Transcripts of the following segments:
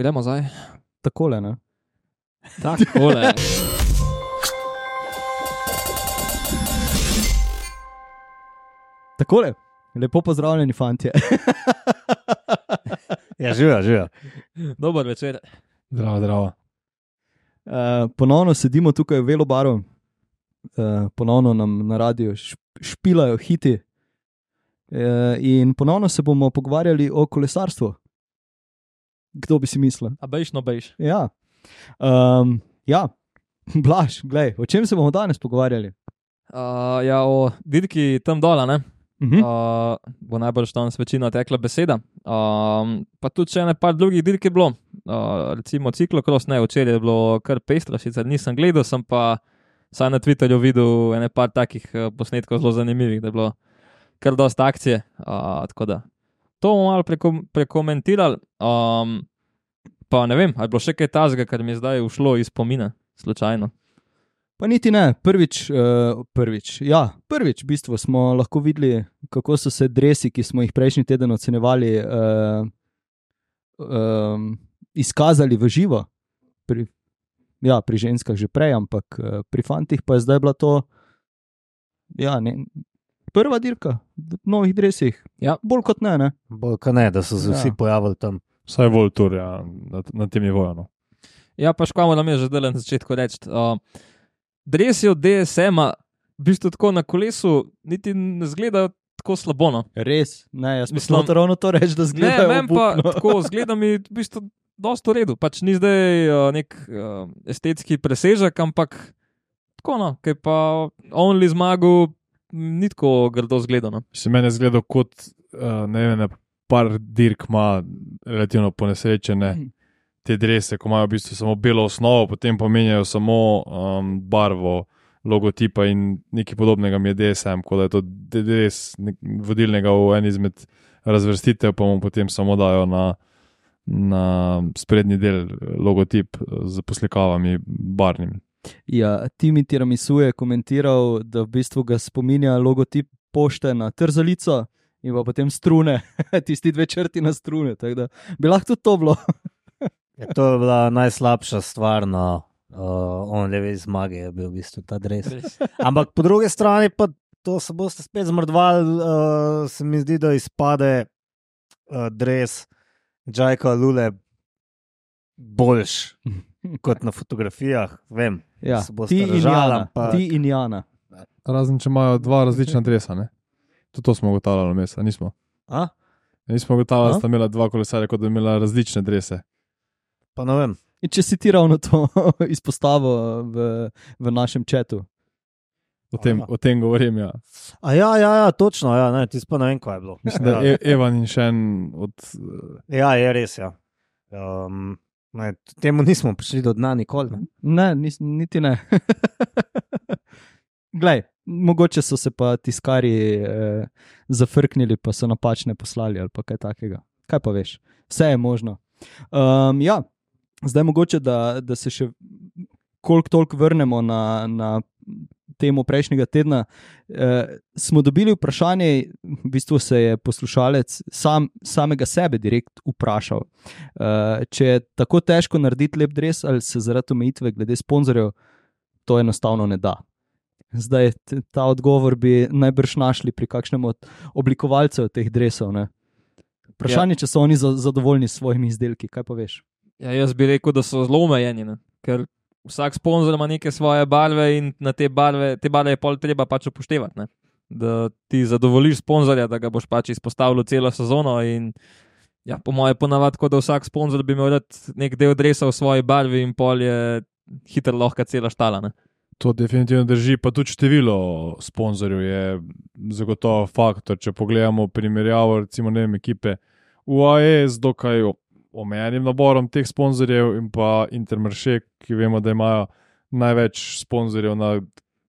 Gremo zdaj. Takole, ne? Takole. Takole. Lepo pozdravljeni, fanti. Ja, živijo, živijo. Dober večer. Zdravo, zdravo. Uh, ponovno sedimo tukaj v Velobaru, uh, ponovno nam na radiju šp špilajo hiti. Uh, in ponovno se bomo pogovarjali o kolesarstvu. Kdo bi si mislil? A bejš, no bejš. Ja, um, ja. Blaž, glej, o čem se bomo danes pogovarjali? Uh, ja, o dirki tam dol, ne? Uh -huh. Uh, bo najbrž tam večina tekla beseda. Um, pa tudi še nekaj drugih dirk je bilo, uh, recimo ciklokros, ne, včeraj je bilo kar pestro, sicer nisem gledal, sem pa saj na Twitterju videl ene par takih uh, posnetkov zelo zanimivih, da je bilo kar dosta akcije. Uh, tako da to bomo malo preko, prekomentirali. Um, pa ne vem, ali je bilo še kaj tazga, kar mi je zdaj ušlo iz spomina, slučajno. Pa niti ne, prvič, uh, prvič, ja, prvič v bistvu smo lahko videli, kako so se dresi, ki smo jih prejšnji teden ocenjevali, uh, um, izkazali v živo. Pri, ja, pri ženskah že prej, ampak uh, pri fantih pa je zdaj bila to ja, ne, prva dirka v novih dresih. Ja. Bolj kot ne. ne? Bolj kot ne, da so se vsi Ja. pojavili tam. Vsaj bolj tur, ja, na, na tem nivoju. No. Ja, pa škoda nam je že na začetku reči. Uh, Dresi od DSM-a, v bistvu tako na kolesu, niti ne zgledajo tako slabo. No. Res, ne, jaz Mislim- mislim, ravno to reči, da Ne, zgledajo. meni pa tako zgleda mi v bistvu dosta v redu. Pač ni zdaj uh, nek uh, estetski presežek, ampak tako no, ki je pa only zmagal, ni tako grdo zgledano. Se meni je zgledal kot, uh, ne vem, par dirk ima relativno ponesrečene te drese, ko imajo v bistvu samo belo osnovo, potem pa menjajo samo um, barvo logotipa in nekaj podobnega mi je DSM, kot da je to d- dres nek- vodilnega v eni izmed razvrstitev, pa mu potem samo dajo na, na sprednji del logotip z poslikavami barvnimi. Ja, Timi Tiramisu je komentiral, da v bistvu ga spominja logotip pošte na trzalico in pa potem strune, tisti dve črti na strune. da Bi lahko tudi to bilo. Ja, to je bila najslabša stvar na uh, onlevi zmagi, je bil v bistvu ta dres. Ampak po drugi strani pa to se boste spet zmrdvali, uh, se mi zdi, da izpade uh, dres Džajka Lule boljš kot na fotografijah. Vem, Ja, ti in Jana. ampak- Ti in Jana. Razen če imajo dva različna dresa, ne? Tudi to smo ugotavljali, mes, a nismo. A? Nismo ugotavljali, da sta imela dva kolesarja, kot da bi imela različne drese. pa ne vem. In če si ti ravno to izpostavil v, v našem četu. O tem, o tem govorim. Ja. A ja, ja, ja točno, ja, ne, ti pa ne vem, kaj je bilo. Mislim, da ja. je Evan in še en od. eh, Ja, je res. Ja. Um, ne, temu nismo prišli do dna nikoli. Ne? Ne, nis, niti ne. Glej, mogoče so se pa tiskari eh, zafrknili, pa so napačne poslali ali kaj takega. Kaj pa veš, vse je možno. Um, ja, zdaj mogoče, da, da se še koliko toliko vrnemo na, na temo prejšnjega tedna. Eh, smo dobili vprašanje, v bistvu se je poslušalec sam, samega sebe direkt vprašal, eh, če je tako težko narediti lep dres ali se zaradi omejitve glede sponzorjev to enostavno ne da. Zdaj, ta odgovor bi najbrž našli pri kakšnem od oblikovalcev teh dresov. Ne? Vprašanje, ja. če so oni za, zadovoljni s svojimi izdelki, kaj pa veš? Ja, jaz bi rekel, da so zelo omejeni, ne? ker vsak sponzor ima neke svoje barve in na te barve, te barve je pol treba pač upoštevati. Ne? Da ti zadovoljiš sponzorja, da ga boš pač izpostavil celo sezono. In, ja, po mojem, ponavadi, tako da vsak sponzor bi imel nek del dresa v svoji barvi in pol je hitro lahko cela štala. Ne? To definitivno drži, pa tudi število sponzorjev je zagotovo faktor. Če pogledamo primerjavo, recimo, ne vem, ekipe UAE z dokaj omejenim naborom teh sponzorjev in pa Intermarché, ki vemo, da imajo največ sponzorjev na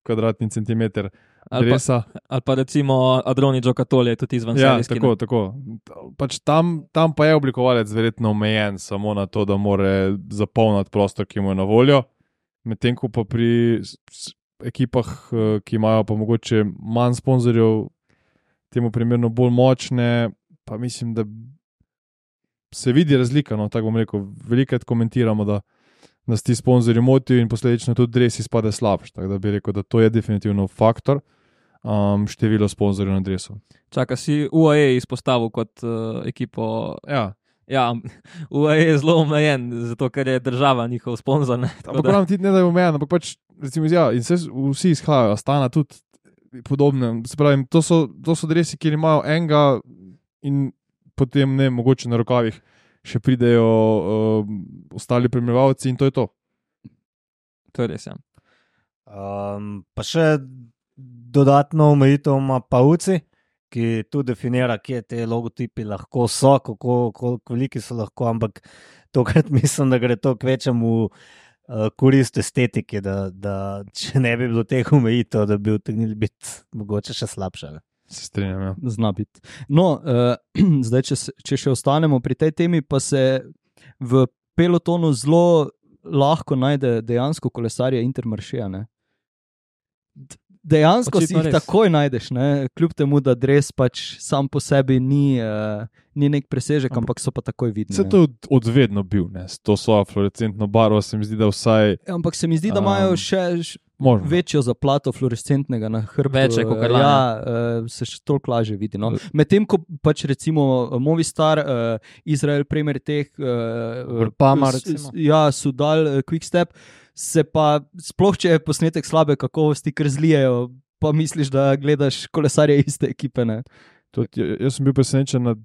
kvadratni centimeter Ali pa, ali pa recimo Adroni Džokatolje, tudi izven Ja, serijski, tako, ne. tako. Pač tam, tam pa je oblikovalec verjetno omejen samo na to, da more zapolniti prostor, ki mu je na voljo. Medtem ko pa pri ekipah, eh, ki imajo pa mogoče manj sponzorjev, temu primerno bolj močne, pa mislim, da se vidi razlika. No, tako bom rekel, velikokrat komentiramo, da nas ti sponzorji motijo in posledično tudi res izpade slabš. Tako da bi rekel, da to je definitivno faktor. Um, število sponzorjev na drevesu. Čaka si UAE izpostavil kot uh, ekipo. Ja, Ja, UAE je zelo omejen, zato ker je država njihov sponzor. ampak pravim ti, ne da je omejen, ampak pač, recimo, ja, in se vsi izhajajo, stana tudi podobne. Se pravi, to so, to so dresi, kjer imajo enega in potem ne, mogoče na rokavih še pridejo uh, ostali premljevalci in to je to. To je res. Ja. Um, pa še dodatno omejitev ima Pauci, ki tu definira, kje te logotipi lahko so, kako, koliko veliki so lahko, ampak tokrat mislim, da gre to kvečemu uh, korist estetike, da, da če ne bi bilo teh omejitev, da bi utegnili biti mogoče še slabše. ne. Se strinjam. Ja. Zna biti. No, uh, zdaj, če, če še ostanemo pri tej temi, pa se v pelotonu zelo lahko najde dejansko kolesarje Intermaršija. Dejansko si Očitno jih res. takoj najdeš, ne? kljub temu, da dres pač sam po sebi ni, uh, ni nek presežek, Ampak- ampak so pa takoj vidni. Se to je od- odvedno bil, ne, s to svojo fluorescentno barvo se mi zdi, da vsaj Ampak se mi zdi, da imajo Um, še možno. večjo zaplato fluorescentnega na hrbtu. Več kakor eh, lani. Ja, uh, se še toliko lažje vidi. No. Medtem ko pač recimo Movistar, uh, Izrael, primer teh, uh, s- ja, so dal uh, Quickstep, se pa sploh če je posnetek slabe kakovosti, ker zlijejo. Pa misliš, da gledaš kolesarje iste ekipe. Ne? Tudi, ja- jaz sem bil presenečen nad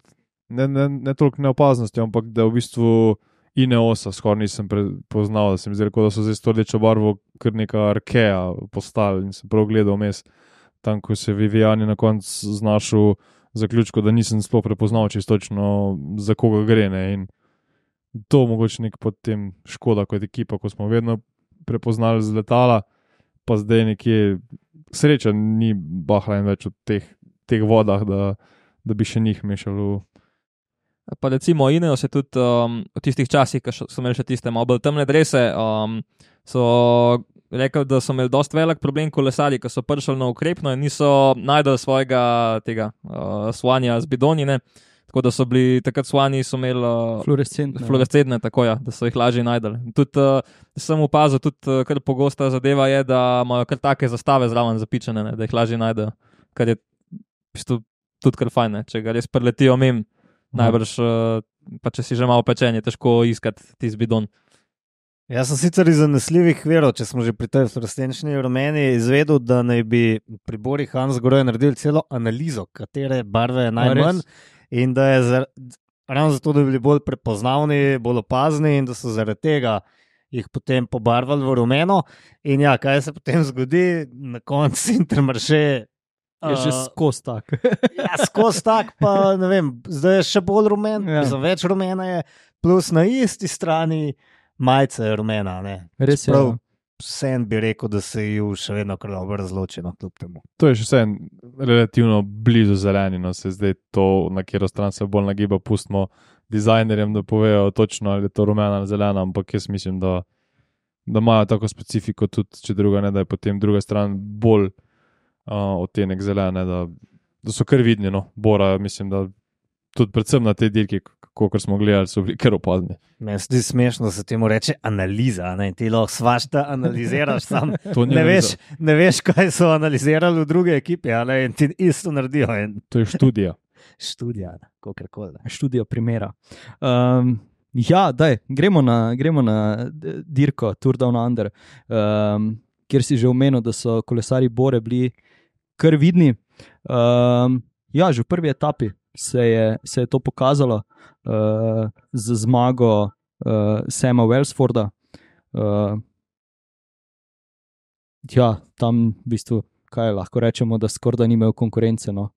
ne, ne, ne toliko neopaznostjo, ampak da v bistvu Ineosa skoraj nisem prepoznal, da se mi zdi, kot da so zdaj s to rdečo barvo kar neka arkeja postali in sem prav gledal mes. Tam, ko se je Viviani na koncu znašel zaključku, da nisem sploh prepoznal čisto točno, za koga gre. Ne. In to mogoče nek potem škoda kot ekipa, ko smo vedno prepoznali z letala, pa zdaj nekje sreča ni Bahrain več v teh, teh vodah, da, da bi še njih mešali. v- Pa recimo Ineos je tudi um, v tistih časih, ko so imeli še tiste malo bolj temne drese, um, so rekli, da so imeli dost velik problem kolesarji, ki so prišli na ukrepno in niso najdel svojega tega uh, svanja z bidonine. Tako da so bili takrat svani, so imeli uh, Fluorescentne. fluorescentne, tako ja, da so jih lažje najdel. Tudi uh, sem opazil, tudi uh, kar pogosta zadeva je, da imajo kar take zastave zraven zapičene, ne, da jih lažje najdejo. Kar je v bistvu tudi kar fajn, ne, če ga res preletijo mim. Najbrž, uh, pa če si že malo pečen, je težko iskati tisti bidon. Jaz sem sicer iz zanesljivih verov, če smo že pri tej fluorescenčni rumeni, izvedel, da naj bi pri Bori Hans Goroj naredili celo analizo, katere barve je najmanj. In da je zar, ravno zato, da bi bili bolj prepoznavni, bolj opazni, in da so zaradi tega jih potem pobarvali v rumeno. In ja, kaj se potem zgodi, na koncu intermarše. Je že uh, skozi tak. Ja, skozi tak, pa ne vem, zdaj je še bolj rumen, Ja. ja. več rumena je, plus na isti strani majice rumena. Ne. Res je. Prav. Vsem bi rekel, da se ju še vedno dobro razločeno, kljub temu. To je še vse relativno blizu zeleni, no se zdaj to, na katero stran se bolj nagiba, pustimo dizajnerjem, da povejo točno, ali je to rumena ali zelena, ampak jaz mislim, da, da imajo tako specifiko, tudi če druga ne, da je potem druga stran bolj uh, odtenek zelene, da, da so kar vidni. No. Bora, mislim, da tudi predvsem na tej dirki, kot smo gledali, so bili kar opazni. Meni se zdi smešno, da se temu reče analiza. Ne? Ti lahko svašta analiziraš, sam ne veš, ne veš, kaj so analizirali v druge ekipe, ali in ti isto naredijo. In To je študija. študija, kako koli. študija primera. Um, ja, daj, gremo, na, gremo na dirko Tour Down Under, um, kjer si že omenil, da so kolesari Bore bili kar vidni. Um, ja, že v prvi etapi se je, se je to pokazalo uh, z zmago uh, Sama Wellsforda. Uh, ja, tam v bistvu, kaj lahko rečemo, da skoraj da ni imel konkurence. No.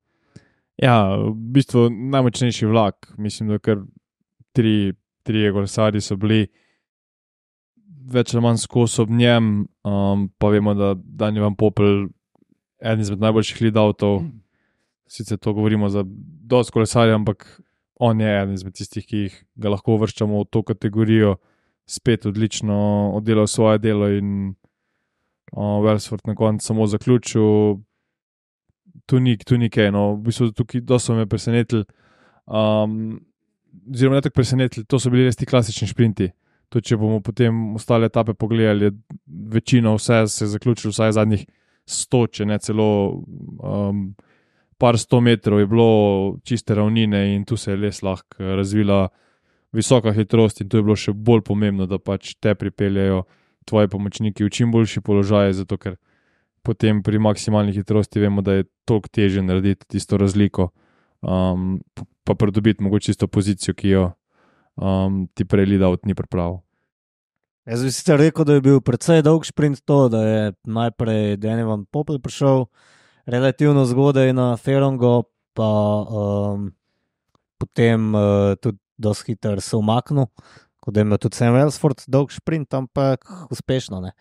Ja, v bistvu najmočnejši vlak, mislim, da kar tri, tri kolesarji so bili več ali manj skozi ob njem, um, pa vemo, da Daniel Van Popel, eden izmed najboljših lead avtov, sicer to govorimo za dosti kolesarjev, ampak on je eden izmed tistih, ki jih lahko uvrščamo v to kategorijo, spet odlično oddelal svoje delo in uh, Wellsford na koncu samo zaključil tu ni, tu ni kaj. No. V bistvu tukaj dosto me presenetili. Um, zelo ne tako presenetili, to so bili res ti klasični šprinti. Tudi če bomo potem ostale etape pogledali, je večino vse se zaključilo, vsaj zadnjih 100, če ne celo um, par sto metrov, je bilo čiste ravnine in tu se je res lahko razvila visoka hitrost, in to je bilo še bolj pomembno, da pač te pripeljejo tvoji pomočniki v čim boljši položaj, zato ker potem pri maksimalni hitrosti vemo, da je toliko težje narediti tisto razliko, um, pa pridobiti mogoče tisto pozicijo, ki jo um, ti prej lida od ni pripravil. Jaz bi sicer rekel, da je bil precej dolg sprint to, da je najprej Denivan Popel prišel relativno zgodaj na Ferongo, pa um, potem uh, tudi dosti hitro se umaknil, kot da je imel tudi Sam Wellsford dolg sprint, ampak uspešno, ne.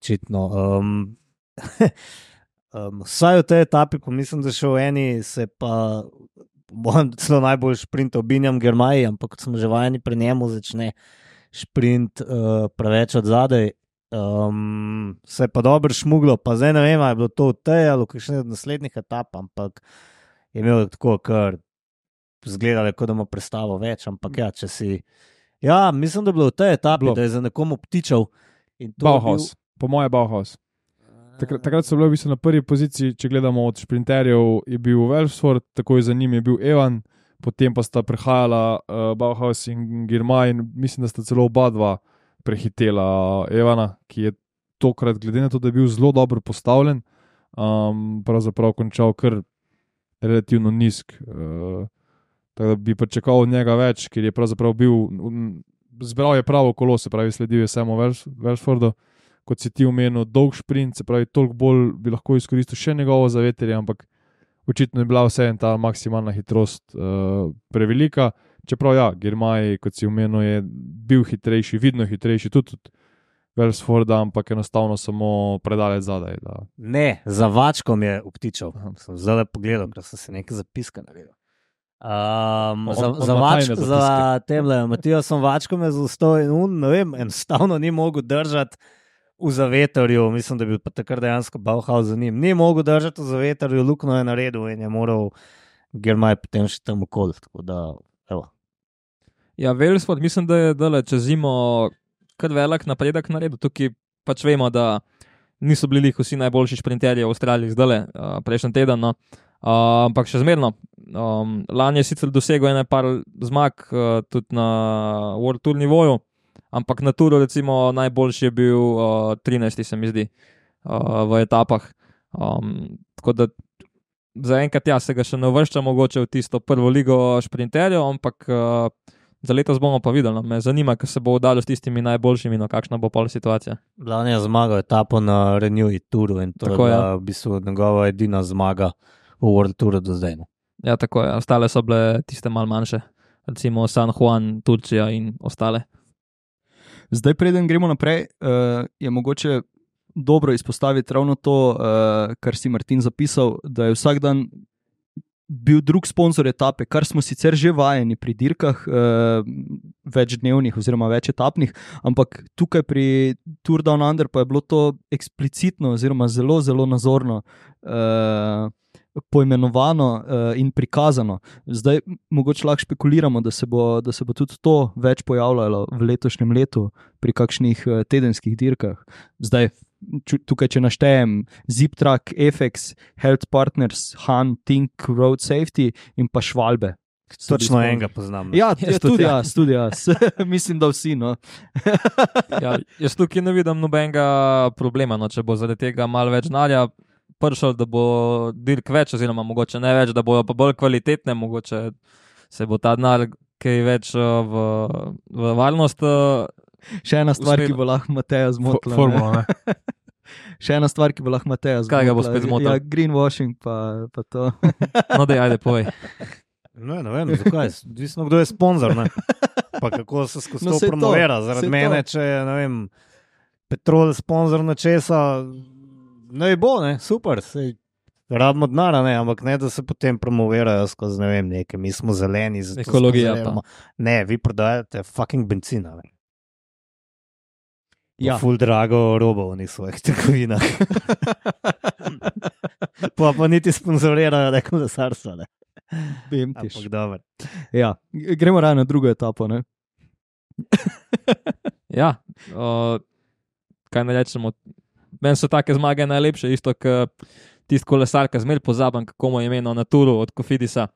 Čitno. Um, um, vsaj v tej etapi, pa mislim, da še v eni se pa. Mojem celo najbolj sprint obinjam Germaji, ampak kot smo že vajeni pri njemu, začne sprint uh, preveč od zadaj. Um, se je pa dobro šmuglo, pa zdaj ne vem, ali je bilo to v tej ali v kakšni od naslednjih etap, ampak je imel tako, kar zgledalo, kot da ima predstavo več. Ampak ja, če si. Ja, mislim, da je bilo v tej etapi, Bilo. da je za nekom obtičal. Bauhaus, po mojem Bauhaus. Takrat, takrat so bili v bistvu na prvi poziciji, če gledamo od sprinterjev, je bil Wellsford, takoj za njim je bil Evan, potem pa sta prehajala uh, Bauhaus in Girma, in mislim, da sta celo oba dva prehitela Evana, ki je tokrat, glede na to, da je bil zelo dobro postavljen, um, pravzaprav končal kar relativno nizk. Uh, tako da bi pričakoval od njega več, ker je pravzaprav bil, m, zbral je pravo kolo, se pravi, sledil je samo Wellsfordu kot si ti omenil, dolg sprint, se pravi, toliko bolj bi lahko izkoristil še njegovo zaveterje, ampak očitno je bila vseeno ta maksimalna hitrost uh, prevelika. Čeprav, ja, Germaj, kot si omenil, je bil hitrejši, vidno hitrejši tudi od Wellsforda, ampak enostavno samo predalec zadaj. Da. Ne, za vačkom je obtičal. Zdaj le pogledal, ker sem se nekaj zapiska naredil. Um, On- za on za, vač, za temle, Matijo sem vačkom je zastal in un, ne vem, enostavno ni mogel držati v zaveterju. Mislim, da bi bil pa takrat dejansko Bauhaus za njim. Ni mogel držati v zaveterju, lukno je naredil in je moral Germaj potem še tam okoli. Tako da. Ja, Wellsford, mislim, da je dale čez zimo kar velik napredek naredil. Tukaj pač vemo, da niso bili vsi najboljši sprinterji v Avstraliji zdaj, uh, prejšnji teden. No. Uh, ampak še zmerno. Um, lani je sicer dosegel ene par zmag, uh, tudi na World Tour nivoju, ampak na Turu, recimo, najboljši je bil uh, 13, se mi zdi, uh, v etapah. Um, tako da zaenkrat ja, se ga še ne uvršča mogoče v tisto prvo ligo sprinterjev, ampak uh, za letos bomo pa videli. No. Me zanima, kaj se bo udalo s tistimi najboljšimi, no kakšna bo pol situacija. Lani je zmagal etapo na Renew Touru in to Tako, je bila v bistvu njegova edina zmaga v World Touru do zdaj. no. Ja, tako je. Ostale so bile tiste mal manjše, recimo San Juan, Turčija in ostale. Zdaj, preden gremo naprej, uh, je mogoče dobro izpostaviti ravno to, uh, kar si Martin zapisal, da je vsak dan bil drug sponzor etape, kar smo sicer že vajeni pri dirkah, uh, večdnevnih oziroma večetapnih, ampak tukaj pri Tour Down Under pa je bilo to eksplicitno oziroma zelo, zelo nazorno. Uh, Poimenovano uh, in prikazano. Zdaj, mogoče lahko špekuliramo, da se, bo, da se bo tudi to več pojavljalo v letošnjem letu pri kakšnih uh, tedenskih dirkah. Zdaj, tukaj, če naštejem Ziptrack, FX, Health Partners, Han, Tink, Road Safety in pa Švalbe. Točno enega poznam. no. Ja, Jaz ja tudi, tudi ja. jaz, tudi jaz. Mislim, da vsi. No. Ja, jaz tukaj ne vidim nobenega problema, no, če bo zaradi tega malo več znanja. Pršel, da bo dirk več, oziroma mogoče ne več, da bojo pa bolj kvalitetne, mogoče se bo ta denar kaj več uh, v, v varnost. Uh, Še ena stvar, Usmeril. ki bo lahko Mateja zmotila. ne. Formula, ne. Še ena stvar, ki bo lahko Mateja zmotila. Kaj ga bo spet zmotila? Ja, greenwashing pa, pa to. no, da ajde, povej. Ne, ne vem, zakaj. Odvisno, kdo je sponzor. Ne? Pa kako se skozi No, no, to promovira. Zaradi mene, to. če je ne vem, petrol sponzor nečesa, ne bo, ne, super. Sej, Rabimo denar, ne, ampak ne, da se potem promovirajo skozi ne vem, nekaj, mi smo zeleni. zato Ekologija pa. sponzoriramo. Ne, vi prodajate fucking benzina. Ne. Ja. Ja. Ful drago robo v njih svojih trgovinah. pa pa niti sponzorirajo, da je kolesarstvo. ne. Vem ti. Ja, gremo raje na drugo etapo. Ne? Ja, uh, kaj ne rečemo. Meni so take zmage najlepše, isto kot tisti kolesar, ki zmeraj pozabim, kako mu je ime na turu od Kofidisa.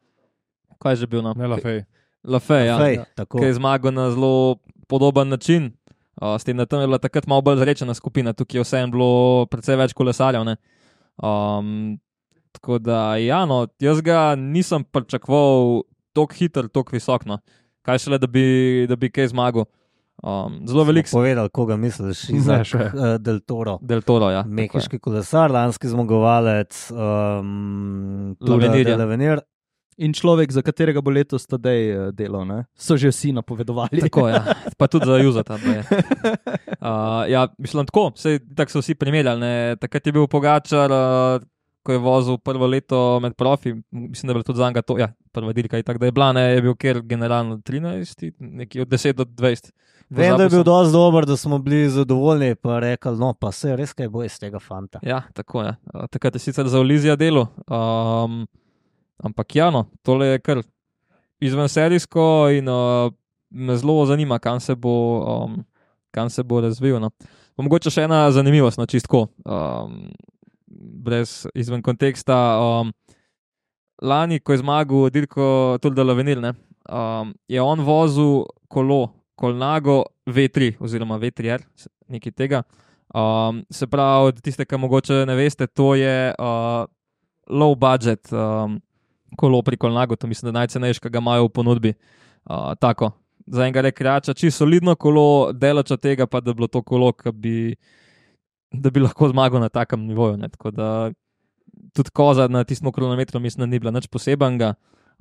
Kaj je že bil na Ne, lafej. Lafay, ja, tako. ki je zmagal na zelo podoben način. Uh, s tem, da tam je bila takrat malo bolj zrečena skupina, tukaj je vseeno bilo precej več kolesarjev. ne. Um, tako da, ja, no, jaz ga nisem pričakoval tako hiter, tako visok. No. Kaj šele, da bi, da bi kaj zmagal. Um, zelo velik Smo Povedal, koga misliš, še. uh, Del Toro. del Toro. Ja. Mehiški kolesar, lanski zmagovalec, um, Lavenirja. Lavenir. In človek, za katerega bo letos tedaj eh, delal, ne? so že vsi napovedovali. Tako, ja. Pa tudi za Juzata. Uh, ja, mislim, tako, vse, tako so vsi primerjali. ne. Takrat je bil Pogačar, uh, ko je vozil prvo leto med profi, mislim, da je bilo tudi za njega to, ja, prva dirka in tako da je bila, ne, je bil ker generalno 13, nekje od 10 do 20. Vem, da je bil dosti dober, da smo bili zadovoljni, pa rekel, no, pa se res kaj bo iz tega fanta. Ja, tako je. Uh, takrat je sicer za Olizija delo, um, ampak ja, no, tole je kar izven serijsko in uh, me zelo zanima, kam se bo, um, kam se bo razvil. No. Pa mogoče še ena zanimivost, no, čistko, um, brez izven konteksta. Um, lani, ko je zmagal Dirko Tulda Lavenil, ne, um, je on vozil kolo, Kolnago V3 oziroma V3R, nekaj tega. Um, se pravi, tiste, ki mogoče ne veste, to je uh, low budget um, kolo pri Kolnagu, to mislim, da najcenejše, ki ga imajo v ponudbi. Uh, tako, za enega rekreača, čisto solidno kolo, delač od tega, pa da bi bilo to kolo, bi, da bi lahko zmagal na takem nivoju. Ne? Tako da tudi koza na tistem kronometru, mislim, da ni bila nič posebenega.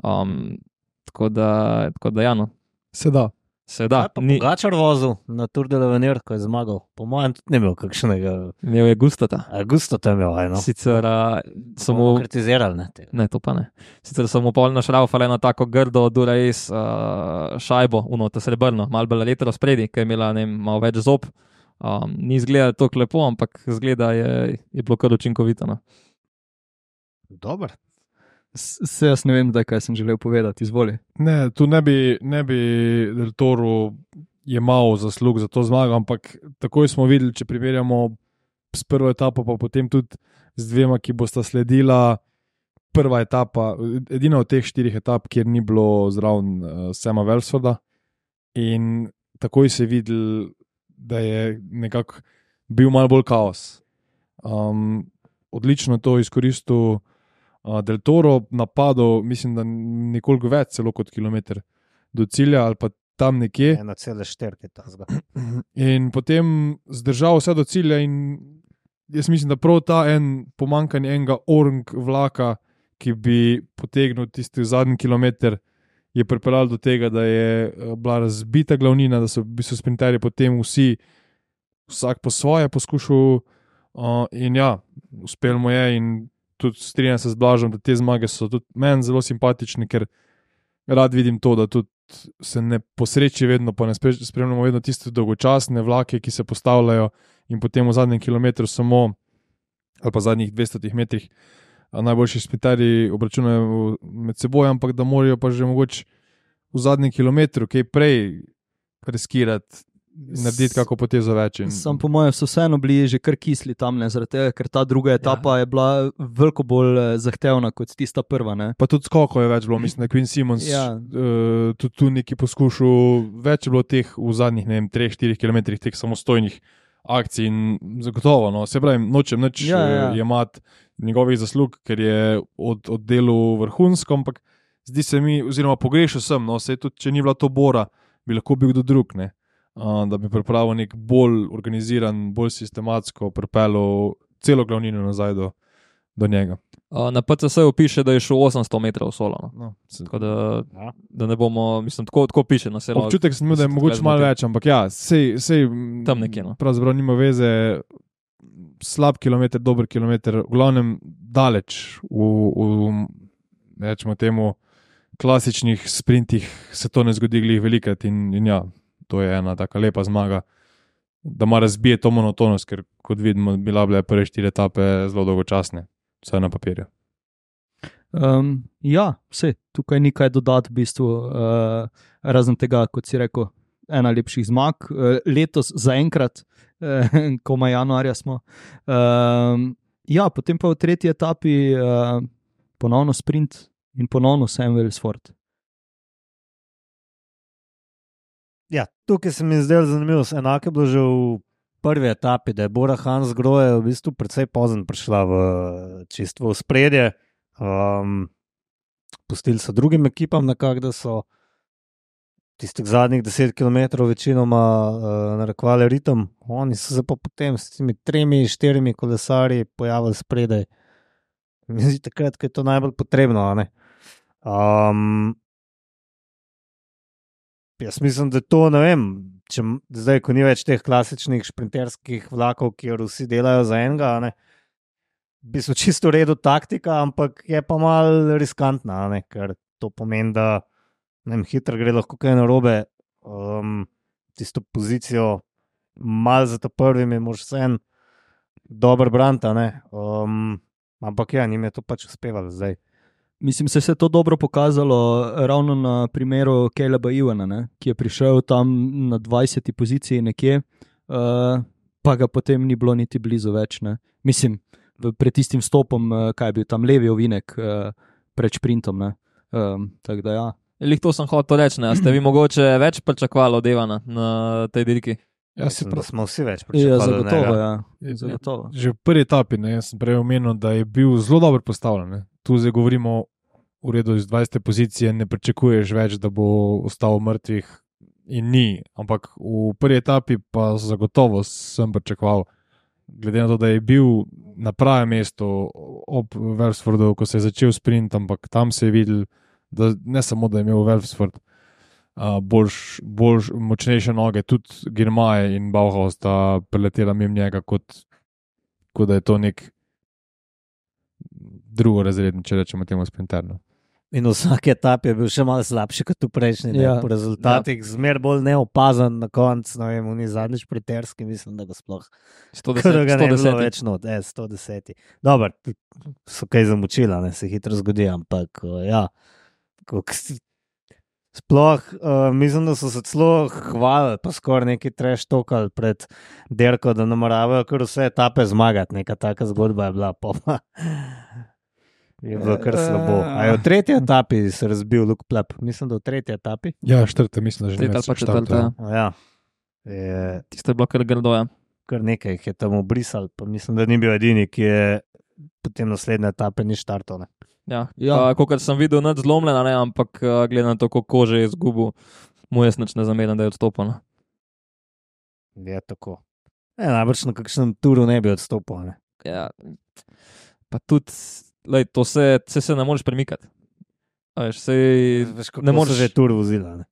Um, tako da, tako da, ja, no, Se da. Se da. Kaj pa Ni, Pogačar vozil na Tour de Lavenir, ko je zmagal. Po mojem, tudi ne imel kakšnega. imel je gustata. Augusto tam je imel, no. Sicer uh, Samo samo kritizirali, ne. tega. Ne, to pa ne. Sicer mu polno šraufal eno tako grdo, dura uh, šajbo, uno, srebrno, malo bolj letro spredi, ki je imela ne, malo več zob. Um, ni izgledalo tako lepo, ampak zgleda je, je bilo kar učinkovito. No. Dober. Se jaz ne vem, zdaj, kaj sem želel povedati, izvoli. Ne, tu ne bi, ne bi Del Toro jemal zaslug za to zmago, ampak takoj smo videli, če primerjamo s prvo etapo, pa potem tudi z dvema, ki bosta sledila. Prva etapa, edina od teh štirih etap, kjer ni bilo zraven uh, Sema Velsforda, in takoj se je videl, da je nekako bil malo bolj kaos. Um, odlično je to izkoristil Del Toro, napadal, mislim, da nekoliko več, celo kot kilometr do cilja ali pa tam nekje. 1,4 je ta zga. In potem zdržal vse do cilja, in jaz mislim, da prav ta en pomankanje enega orang vlaka, ki bi potegnil tisti zadnji kilometr, je pripeljal do tega, da je eh, bila razbita glavnina, da so bili sprinterji potem vsi, vsak po svoje poskušal. Uh, in ja, uspel mu je, in tudi strinjam se z Blažom, da te zmage so tudi meni zelo simpatične, ker rad vidim to, da tudi se ne posreči vedno, pa ne spre- spremljamo vedno tiste dolgočasne vlake, ki se postavljajo in potem v zadnjem kilometru samo, ali pa zadnjih 200 metrih, najboljši spitari obračunajo med seboj, ampak da morajo pa že mogoče v zadnjem kilometru, kaj prej, riskirati, narediti kako potezo več. In, Sam po mojem so vseeno bili že kar kisli tam, ne, tega, ker ta druga etapa ja. je bila veliko bolj eh, zahtevna kot tista prva. Ne. Pa tudi skoko je več bilo, mislim, da je Queen Simons Ja. uh, tudi tu neki poskušal. Več je bilo teh v zadnjih 3-4 km, teh samostojnih akcij in zagotovo, no, se pravi, nočem nič Ja, ja, ja. uh, jemati njegovih zaslug, ker je od, oddelal vrhunsko, ampak zdi se mi, oziroma pogrešal sem, no, se tudi, če ni bila to bora, bi lahko bil kdo drug. Ne? Da bi pripravil nek bolj organiziran, bolj sistematsko pripeljal celo glavnino nazaj do, do njega. Na PCS-u piše, da je šel 800 metrov solo. No. No, da, Ja. da ne bomo, mislim, tako, tako piše na selo. Občutek sem imel, da je se mogoče malo več, ampak ja, sej, sej, mm, Tam nekje, no. Pravzaprav nima veze, slab kilometr, dober kilometr, v glavnem daleč v, v rečemo temu, klasičnih sprintih se to ne zgodi glih velikrat in, in ja, to je ena taka lepa zmaga. Da ima razbije to monotonost, ker kot vidimo, bila bile prve štiri etape zelo dolgočasne, vse na papirju. Um, ja, vse, tukaj ni kaj dodati, v bistvu, uh, razen tega, kot si rekel, ena lepših zmag. Uh, letos, zaenkrat, uh, komaj januarja smo. Um, ja, potem pa v tretji etapi uh, ponovno sprint in ponovno Sam Wellsford. Ja, tukaj se mi je zdelo zanimivo. Enako je bilo že v prvi etapi, da je Bora Hans Groje v bistvu precej pozno prišla v čisto v spredje. Um, pustili so drugim ekipam, nekako, da so tistih zadnjih 10 km večinoma uh, narekovali ritem, oni so se pa potem s temi tremi, štirimi kolesarji pojavili spredaj. Mislim, ko je to najbolj potrebno. Um, jaz mislim, da to ne vem. Če, zdaj, ko ni več teh klasičnih šprinterskih vlakov, kjer vsi delajo za enega, ne, bi so čisto v redu taktika, ampak je pa mal riskantna, ne, ker to pomeni, da vem, hitro gre lahko kaj narobe. Um, tisto pozicijo, malo za to prvim, je mož vse en dober branta. Um, ampak ja, njim je to pač uspevalo zdaj. Mislim, se je to dobro pokazalo ravno na primeru Kaleba Ivana, ne, ki je prišel tam na 20. poziciji nekje, uh, pa ga potem ni bilo niti blizu več. Ne. Mislim, pred tistim stopom, uh, kaj je bil tam levi ovinek uh, pred sprintom. Um, da, ja. Lih to sem hotel reči, ne? ste vi mogoče več pričakovali od Evana na tej dirki? Ja, Mislim, prav... smo vsi več Ja, pričakovali. zagotovo, od njega. ja. zagotovo. Že v prvi etapi, ne, sem prej omenil, da je bil zelo dobro postavljen. Ne. Tu zdaj govorimo v redu iz 20. pozicije, ne pričakuješ več, da bo ostal mrtvih in ni. Ampak v prvi etapi pa zagotovo sem pričakoval, glede na to, da je bil na pravem mestu ob Velfsfordu, ko se je začel sprint, ampak tam se je videl, da ne samo, da je imel Velfsford. Uh, boljš, boljš, močnejše noge, tudi Girmaje in Bauhaus sta preletela mimo njega, kot, kot da je to nek drugo razredni, če rečemo temu sprinterno. In v vsaki etapi je bil še malo slabši kot v prejšnji. Ja. Ja. Po rezultatih ja. zmer bolj neopazen na koncu, no vem, ni zadnjič priterski, mislim, da ga sploh 110, Ker ga ne bi bilo 110. več not, e, 110. Dobro, so kaj zamučila, ne se hitro zgodi, ampak ja. Sploh uh, mislim, da so se celo hvalili, pa skoraj neki treš tokal pred derko, da nameravajo kar vse etape zmagati. Neka taka zgodba je bila, pa je bilo kar slabo. A je v tretji etapi se razbil Luke Plep, mislim, da v tretji etapi. Ja, četrte, mislim, da že Tretja ali pa četrta. ja. Ja. Je, Tisto je bilo kar grdo. Ja. kar nekaj jih je tam obrisal, pa mislim, da ni bil edini, ki je potem naslednje etape ni štartal. ne. Ja. Ja. Kot sem videl, nič zlomljena, ne, ampak uh, glede na to, koliko kože je izgubil, mu jaz nič ne zameram, da je odstopil. no. Je tako. E, najbrž na kakšnem turu ne bi odstopil. Ne. Ja. Pa tudi, lej, to se, se, se ne moreš premikati. A Veš, sej, Veš, ne ne moreš- že tur vozila. Ne.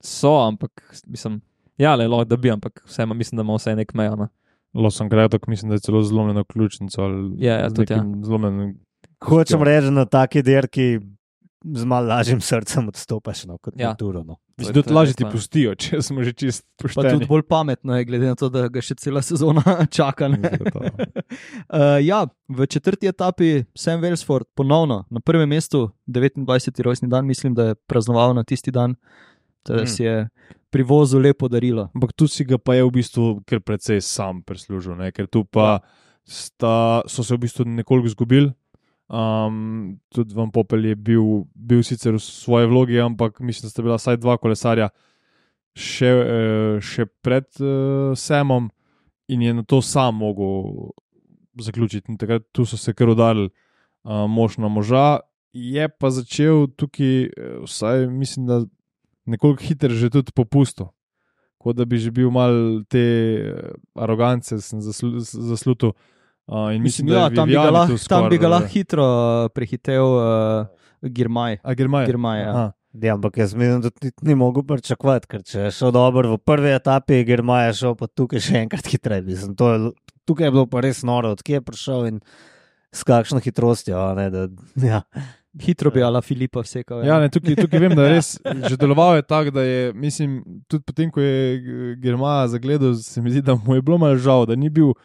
so, ampak mislim, ja, le, lahko da bi, ampak vseeno mislim, da ima vse nek mejo. No. Losom Gradok, mislim, da je celo zlomljeno ključnico. ali Ja, ja, tudi, ja. nekim Zlomljenim. Hočem reči, na taki derki z malo lažjim srcem odstopaš no, kot Ja. na turu. No. Mislim, da lažje ti pustijo, če smo že čist Pa pošteni. tudi bolj pametno je, glede na to, da ga še cela sezona čaka. Uh, ja, v četrti etapi Sam Wellsford ponovno na prvem mestu, 29. rojstni dan, mislim, da je praznoval na tisti dan, da Mm. si je pri vozu lepo darilo. Ampak tu si ga pa je v bistvu kar precej sam prislužil, ne? ker tu pa sta, so se v bistvu nekoliko izgubili. Um, tudi Van Popel je bil, bil sicer v svoji vlogi, ampak mislim, da sta bila vsaj dva kolesarja še, eh, še pred uh, Samom in je na to sam mogel zaključiti. In takrat tu so se kar udarili uh, mož na moža. Je pa začel tukaj, vsaj mislim, da nekoliko hitro že tudi popustil. Kot da bi že bil mal te arogance, sem zaslu, zaslutil. Uh, in mislim, Mislim, ja, tam bi ga lahko, tu tam bi ga lahko hitro uh, prehitel uh, Girmaj. A Germaj. Girmaj, ja. Aha. Ja, ampak jaz mislim, da ti ni mogel pričakovati, ker če je šel dobro v prvi etapi, Germaj je šel pa tukaj še enkrat hitreje. Mislim, to je, tukaj je bilo pa res noro, odkje je prišel in s kakšno hitrostjo. a Ne, da, ja. Hitro bi Ala Filipa vsekal. Ja, ne, tukaj, tukaj vem, da je res že deloval je tako, da je, mislim, tudi potem, ko je Germaja zagledal, se mi zdi, da mu je bilo malo žal, da ni bil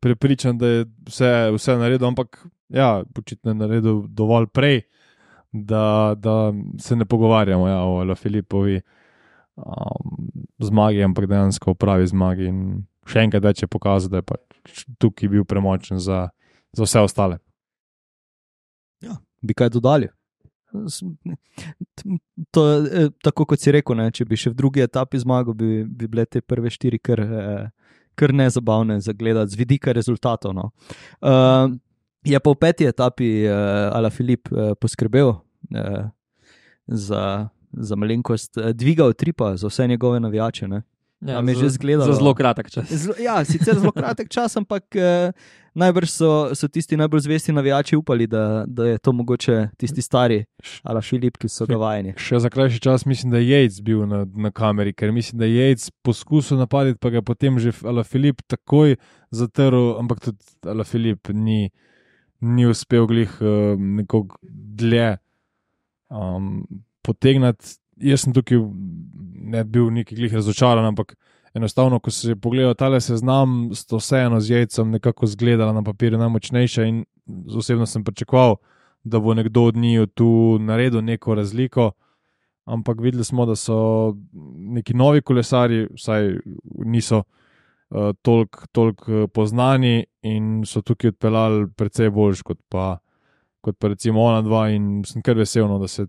prepričan, da je vse, vse naredil, ampak ja, očitno je naredil dovolj prej, da, da se ne pogovarjamo ja, o Filipovi um, zmagi, ampak dejansko o pravi zmagi. In še enkrat več je pokazal, da je pač tukaj bil premočen za, za vse ostale. Ja, bi kaj dodali? To, eh, tako kot si rekel, ne, če bi še v drugi etapi zmagal, bi, bi bile te prve štiri kar, eh, kar nezabavne za gledati, z vidika rezultatov. No. Uh, je pa v peti etapi uh, Ala Filip uh, poskrbel uh, za, za malenkost, uh, dvigal tripa za vse njegove navijače. Ne. A mi je za- že zgledalo? Za zelo kratek čas. Zelo, ja, sicer zelo kratek čas, ampak eh, najbrž so, so tisti najbolj zvesti navijači upali, da, da je to mogoče tisti stari, ali Filip, ki so ga vajeni. Še za krajši čas mislim, da je Jejc bil na, na kameri, ker mislim, da je Jejc poskusil napaditi, pa ga je potem že Ala Filip takoj zatrl, ampak tudi Ala Filip ni, ni uspel glih uh, nekoga dlje um, potegniti. Jaz sem tukaj ne bil neki glih razočaran, ampak enostavno, ko si pogledal tale seznam, sto vseeno z Jejcem nekako zgledala na papirju najmočnejša in osebno sem pričakoval, da bo nekdo od njiju tu naredil neko razliko. Ampak videli smo, da so neki novi kolesari, vsaj niso uh, toliko tolik poznani in so tukaj odpeljali precej boljš kot pa, kot pa recimo ona dva. In sem kar vesel, no, da, se,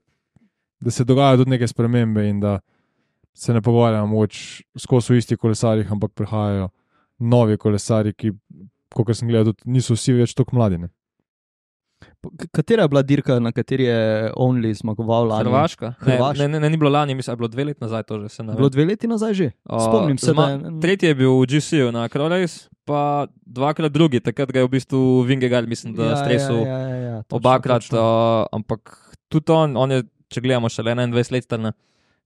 da se dogajajo tudi neke spremembe in da se ne pogovarjamo moč skozi v istih kolesarjih, ampak prihajajo novi kolesari, ki, kot sem gledal, tudi niso vsi več tako mladi. Ne? Katera je bila dirka, na kateri je Only zmagoval lani? Hrvaška. Hrvaška. Ne, ne, ne, ni bilo lani, mislim, je bilo dve leti nazaj, to že se ne Bilo dve leti nazaj že. O, Spomnim se, zma- da je- Tretji je bil v GC-ju na Krolejs, pa dvakrat drugi, takrat ga je v bistvu Vingegaard, mislim, da ja, stresil ja, ja, ja, točno, obakrat, točno. uh, ampak tudi on, on je, če gledamo, še 21 let star ne.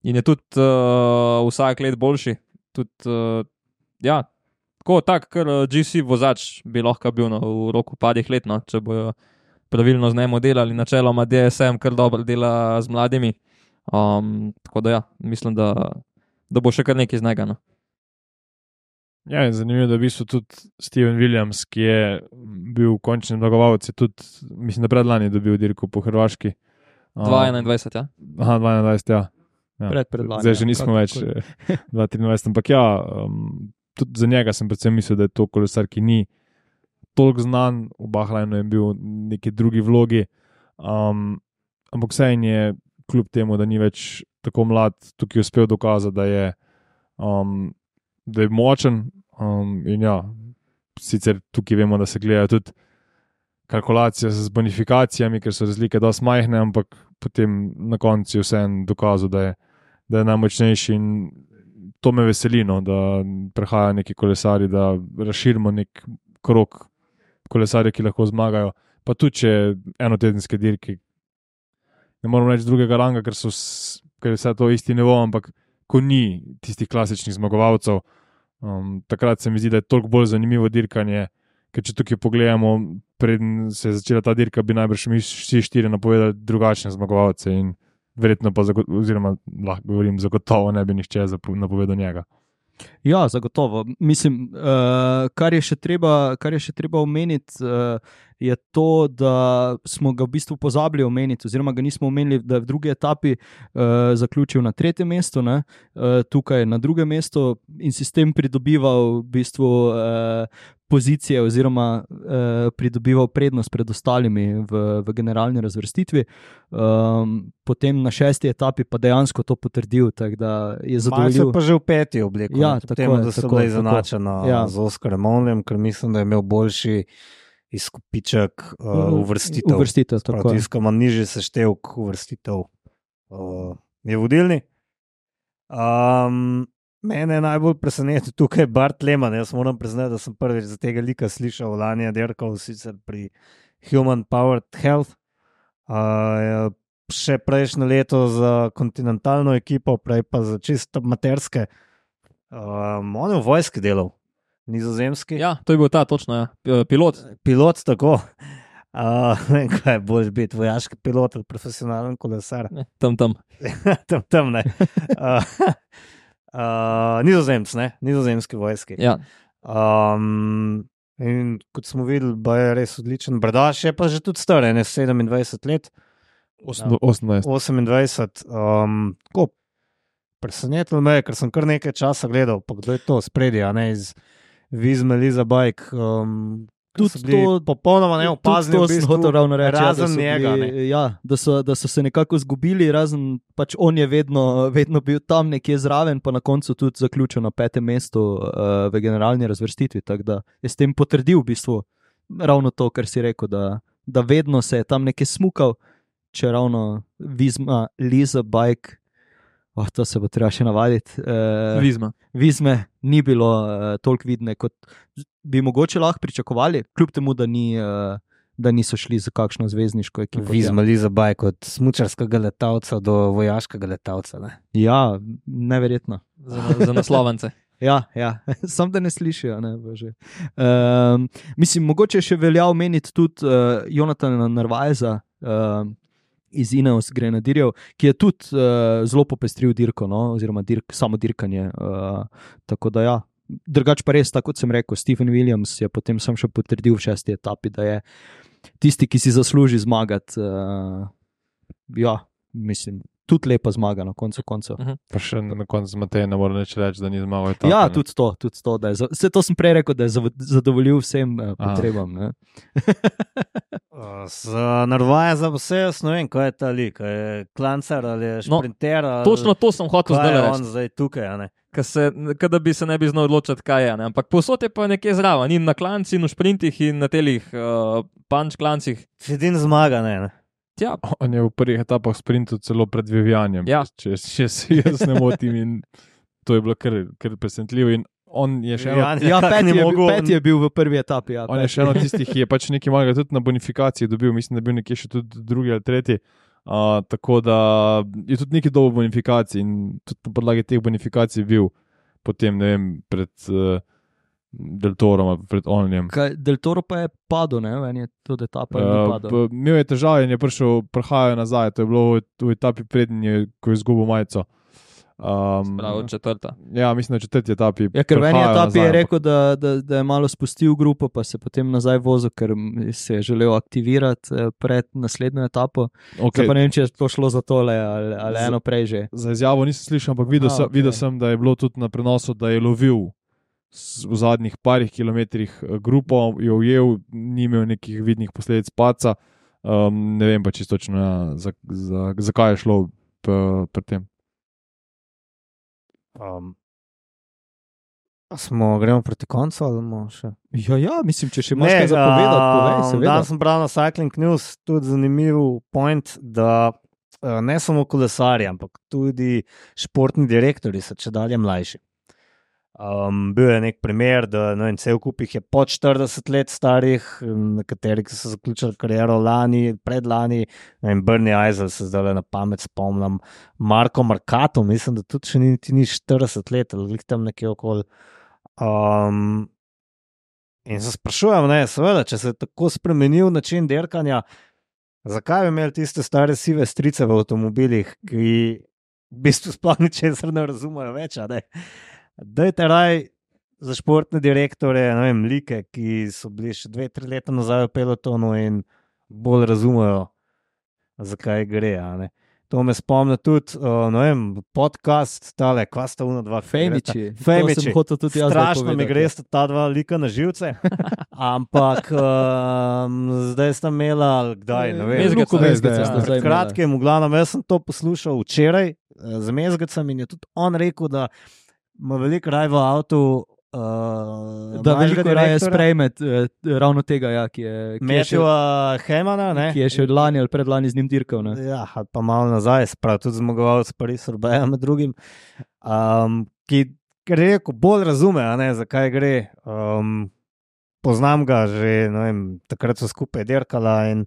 in je tudi uh, vsak let boljši. Tudi, uh, ja, tako, tak, ker uh, GC vozač bi lahko bil no, v roku padih let, no, če bojo pravilno z njim delali, načeloma DSM kar dobro dela z mladimi. Um, tako da ja, mislim, da, da bo še kar nekaj z njega. No. Ja, zanimivo je, da je v bistvu tudi Steven Williams, ki je bil končni zmagovalec, tudi, mislim, da predlani dobil dirko po Hrvaški. Um, 2-21, ja. Aha, 22, ja. ja. Pred predlani, Zdaj že ja, nismo več kakorkoli. eh, 23, ampak ja, um, tudi za njega sem predvsem mislil, da je to kolesar, ki ni toliko znan, v Bahrajnu je bil v neki drugi vlogi. Um, ampak vseeno je, kljub temu, da ni več tako mlad, tukaj uspel dokazati, da je, um, da je močen. Um, in ja, sicer tukaj vemo, da se gledajo tudi kalkulacije z bonifikacijami, ker so razlike dosti majhne, ampak potem na koncu je vseeno dokazal, da je, da je najmočnejši. In to me veseli, no, da prehajajo neki kolesari, da razširimo nek krok kolesarjev, ki lahko zmagajo. Pa tudi če enotedenske dirke, ne moramo reči drugega ranga, ker, so, ker je vse to isti nivo, ampak ko ni tistih klasičnih zmagovalcev, um, takrat se mi zdi, da je toliko bolj zanimivo dirkanje. Ker če tukaj pogledamo, preden se je začela ta dirka, bi najbrž mi vsi štiri napovedali drugačne zmagovalce, in verjetno pa, oziroma lahko govorim, zagotovo ne bi nihče napovedal njega. Ja, zagotovo. Mislim, uh, kar, je treba, kar je še treba omeniti, uh, je to, da smo ga v bistvu pozabili omeniti, oziroma ga nismo omenili, da je v drugi etapi uh, zaključil na tretjem mestu, ne, uh, tukaj na drugem mestu in si s tem pridobival v bistvu uh, pozicije, oziroma uh, pridobival prednost pred ostalimi v, v generalni razvrstitvi. Um, potem na šesti etapi pa dejansko to potrdil, zadovoljil. pa že v peti obliki. Ja, tako temu, je, da tako, bile tako. izenačene Ja. z Oskarjem Onlem, ker mislim, da je imel boljši izkupiček uh, uvrstitev. Uvrstitev, tako je. Ima nižji seštevek uvrstitev, uh, je vodilni. Um, mene je najbolj presenetil tukaj Bart Lehman. Jaz moram priznati, da sem prvič za tega lika slišal lani, derkal sicer pri Human Powered Health. Uh, še prejšnje leto za kontinentalno ekipo, prej pa za čisto materske. Um, on je v vojski delal, nizozemski. Ja, to je bil ta, točno, ja. Pilot. Pilot tako. Uh, kaj je bolj biti, vojaški pilot ali profesionalen kolesar. Ne, tam, tam. tam, tam ne. Uh, uh, nizozemc, ne, nizozemski vojski. Ja. Um, In kot smo videli, ba je res odličen. Brdaš je pa že tudi star, ne 27 let, Osno- 18. 28. Um, presenetilo me je, ker sem kar nekaj časa gledal, pa kdo je to spredje, a ne iz Vizme, Liza Bajk. Um, Tudi to- popolnoma neopazni. to sem hotel ravno reči. ja, da razen njega. Bili, ne. ja, da, so, da so se nekako izgubili, razen pač on je vedno, vedno bil tam nekje zraven, pa na koncu tudi zaključil na petem mestu uh, v generalni razvrstitvi. Tako da je s tem potrdil v bistvu ravno to, kar si rekel, da, da vedno se je tam nekje smukal, če ravno vizma, Liza, bajk. Oh, to se bo treba še navaditi. Uh, Vizma. Vizme ni bilo uh, toliko vidne, kot bi mogoče lahko pričakovali, kljub temu, da, ni, uh, da niso šli za kakšno zvezdniško ekipo. Vizma, Liza Bajk, od smučarskega letalca do vojaškega letalca. Ne. Ja, neverjetno. Za, za naslovence. Ja, ja. sam da ne slišijo. Ne, bože. um, mislim, mogoče še velja omeniti tudi uh, Jonatana Narvajza. Uh, Iz Ineos Grenadirjev, ki je tudi uh, zelo popestril dirko, no, oziroma dirk, samo dirkanje. Uh, tako da, ja, drugač pa res, tako kot sem rekel, Stephen Williams je potem sam še potrdil v šesti etapi, da je tisti, ki si zasluži zmagati. Uh, ja, mislim, tudi lepa zmaga na koncu koncev. Pa še na koncu z Matejem ne morem več reči, da ni zmagal. etape, Ja, ne. tudi to, tudi to da je, za- vse to sem prej rekel, da je zadovoljil vsem uh, Aha. potrebam. ne. Uh, Za narvaja za vse, jaz ne vem, kaj je ta lik, je klancar ali No, šprinter. ali Točno to sem hotel zdaj reči. on zdaj tukaj. a ne. Ka se, ka da bi se ne bi znal odločiti, kaj je. Ne? Ampak posod je pa nekje zraven, in na klanci, in v sprintih, in na telih uh, punč klancih. Sedin zmaga, ne. ne. Tja, On je v prvih etapah sprintal celo pred Vivianjem. Ja. Če, če se jaz ne motim, in to je bilo kar, kar presenetljivo. In on je še eno, Vivian Ja, ni je, bil- mogel- peti je bil v prvi etapi. Ja, on je peti. še eno tistih, ki je pač nekaj malega tudi na bonifikaciji dobil, mislim, da je bil nekje še tudi drugi ali tretji. Uh, tako da je tudi neki dobo bonifikacij in tudi na podlagi teh bonifikacij bil potem, ne vem, pred uh, Deltorom ali pred Onljem. Del Toro pa je padel, ne vem, je tudi etapa. Uh, Uh, imel je težave in je prišel, prihajal nazaj. To je bilo v, v etapi prednji, ko je izgubil majico. Um, prav četrta. ja, mislim, da v četrti etapi. Ja, ker v eni etapi je nazaj, rekel, da, da, da je malo spustil grupo, pa se potem nazaj vozil, ker se je želel aktivirati eh, pred naslednjo etapo. Okay. Okay. Pa ne vem, če je to šlo za tole ali, ali Za- eno prej že. Za izjavo nisem slišal, ampak videl, A, sem, okej. videl sem, da je bilo tudi na prenosu, da je lovil v zadnjih parih kilometrih eh, grupo, jo ujel, ni imel nekih vidnih posledic paca. Um, ne vem pa čisto točno, ja, za, za, zakaj je šlo pri tem. Um, smo, gremo proti koncu ali bomo še? Ja, ja, mislim, če še imaš kaj za povedati, povej. um, seveda. Danes sem bral na Cycling News tudi zanimiv point, da uh, ne samo kolesarji, ampak tudi športni direktori so če dalje mlajši. Um, bil je nek primer, da ne vem, cel kup jih je pod 40 let starih, um, nekateri so zaključili kariero lani, predlani, ne vem, Bernie Eisel se zdaj na pamet spomnim, Marko Markato, mislim, da tudi še niti ni 40 let, ali glih tam nekje okoli. Um, in se sprašujem, ne, seveda, če se je tako spremenil način dirkanja, zakaj bi imeli tiste stare sive strice v avtomobilih, ki v bistvu sploh ničesar ne razumejo več. ne. Dajte raj za športne direktore, ne vem, like, ki so bili še dve, tri leta nazaj v pelotonu in bolj razumejo, zakaj gre. To me spomni tudi, uh, ne vem, podcast, tale, kva sta una dva Femiči. Femiči. hotel tudi jaz Strašno mi povedati, gre ja. sta ta dva lika na živce. Ampak um, zdaj sta imela, kdaj, ne vem. Mezgeca, Luko zdaj, zdaj, ja. kratkim, v glavnem, jaz sem to poslušal včeraj z Mezgacem in je tudi on rekel, da ima veliko raj v avtu. Uh, Da veliko raje sprejme eh, ravno tega, ja, ki, je, Metjeva Hemana, ne? ki je še od lani ali predlani z njim dirkal. Ne. Ja, pa malo nazaj, sprav tudi zmagovalec Paris Urbeja med drugim, um, ki, rekel, bolj razume, ne, zakaj gre. Um, poznam ga že, vem, takrat so skupaj dirkala in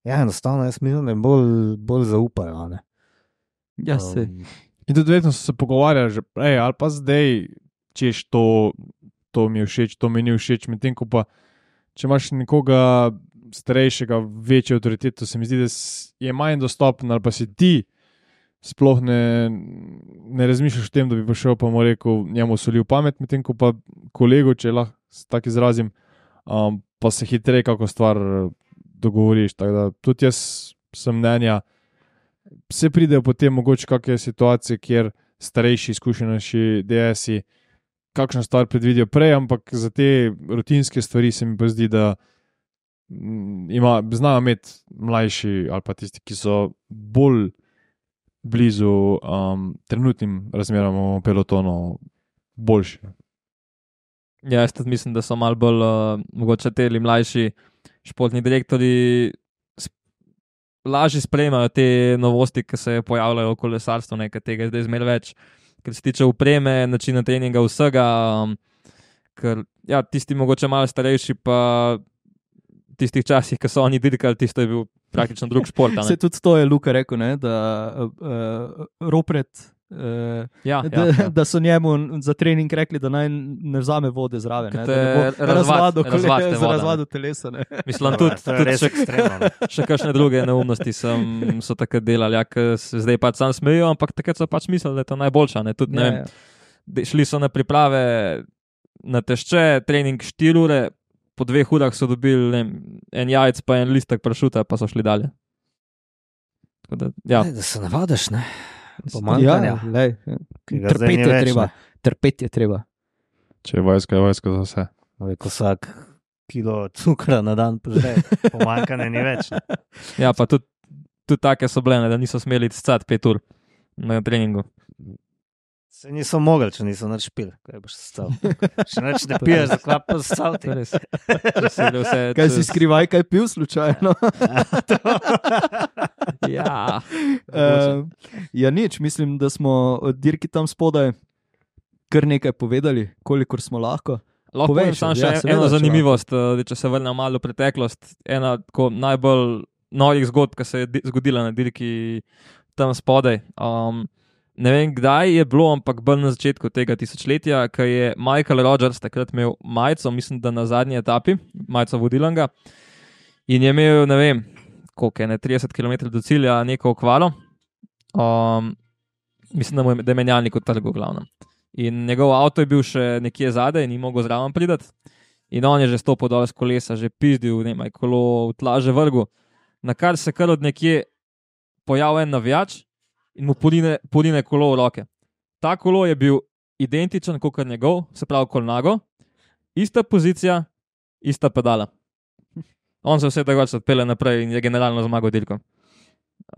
ja, enostavno jaz mislim, da jim bolj, bolj zaupajo. ne. Ja, se. Um, In tudi vedno so se pogovarjali, že prej ali pa zdaj, češ to, to mi je všeč, to mi ni všeč. Medtem ko pa, če imaš nekoga starejšega, večje avtoriteto, se mi zdi, da je manj dostopen ali pa si ti. Sploh ne, ne razmišljaš o tem, da bi prišel pa mu rekel, njemu solil pamet, medtem ko pa kolegu, če lahko tako izrazim, um, pa se hitreje kako stvar eh, dogovoriš. Tako da tudi jaz sem mnenja, se pridejo potem mogoče kakšne situacije, kjer starejši, izkušenejši DS-i kakšno stvar predvidijo prej, ampak za te rutinske stvari se mi pa zdi, da mm, ima, znajo imeti mlajši ali pa tisti, ki so bolj blizu um, trenutnim razmeram v pelotonu, boljši. Ja, jaz tudi mislim, da so malo bolj uh, mogoče te mlajši športni direktori. Lažje sprejemajo te novosti, ki se pojavljajo v kolesarstvu, nekaj tega je zdaj zmeraj več, kar se tiče upreme, načina treninga, vsega. Um, ker ja, tisti, mogoče malo starejši, pa tistih časih, ki so oni dirkali, tisto je bil praktično drug šport. Se tudi to je Luka rekel, ne, da uh, Ropret. Uh, Ja, da, ja, ja. da so njemu za trening rekli, da naj ne vzame vode zraven. Ker Ne, ne bo razvad- kole- razvadu telesa. Ne. Mislim, To tudi, tudi še, ekstremno. no. še kakšne druge neumnosti sem, so takrat delali, ja, ki se zdaj pač sam smejijo, ampak takrat so pač mislili, da je to najboljša. Ne? Tudi, ne Ja, vem, ja. de- šli so na priprave na tešče, trening 4 ure, po dveh urah so dobili ne vem, en jajc, pa en listek prašuta, pa so šli dalje. Tako Da, ja, Ej, Da se navadiš, ne? Ja, Pomanjkanja. lej, ki ga zdaj trpeti je več, treba. Trpeti je treba. Če je vojska, je vojska za vse. Ko vsak kilo cukra na dan požre, pomanjkanja ni več. ne. ja pa tudi, tudi take so bile, ne, da niso smeli scati 5 ur na treningu. Se niso mogli, če niso nič pil, kaj boš stal. Če neč ne piješ, zaklap pa stal ti. res. Vse Kaj si skrivaj, kaj pil slučajno? Ja, Uh, ja, nič, mislim, da smo od dirki tam spodaj kar nekaj povedali, kolikor smo lahko. Lahko povem še, samo še ja, ja, seveda, eno zanimivost, eh, če se vrnem malo v preteklost. Ena tako najbolj novih zgodb, ki se je di- zgodila na dirki tam spodaj. Um, ne vem, kdaj je bilo, ampak bolj na začetku tega tisočletja, ko je Michael Rogers takrat imel majico, mislim, da na zadnji etapi, majico vodilanga. In je imel, ne vem, koliko je, ne, 30 km do cilja, neko okvaro. Um, mislim, da, mu je, da je menjalnik odtrgal, glavno. In njegov avto je bil še nekje zadaj, ni mogel zraven priti. In on je že stopil dol z kolesa, že pizdil, ne vem, kolo v tla že vrgu. Na kar se kar od nekje pojavi en navijač in mu porine, porine kolo v roke. Ta kolo je bil identičen kot njegov, se pravi kolnago, ista pozicija, ista pedala. On se vse drugače odpele naprej in je generalno zmagal dirko.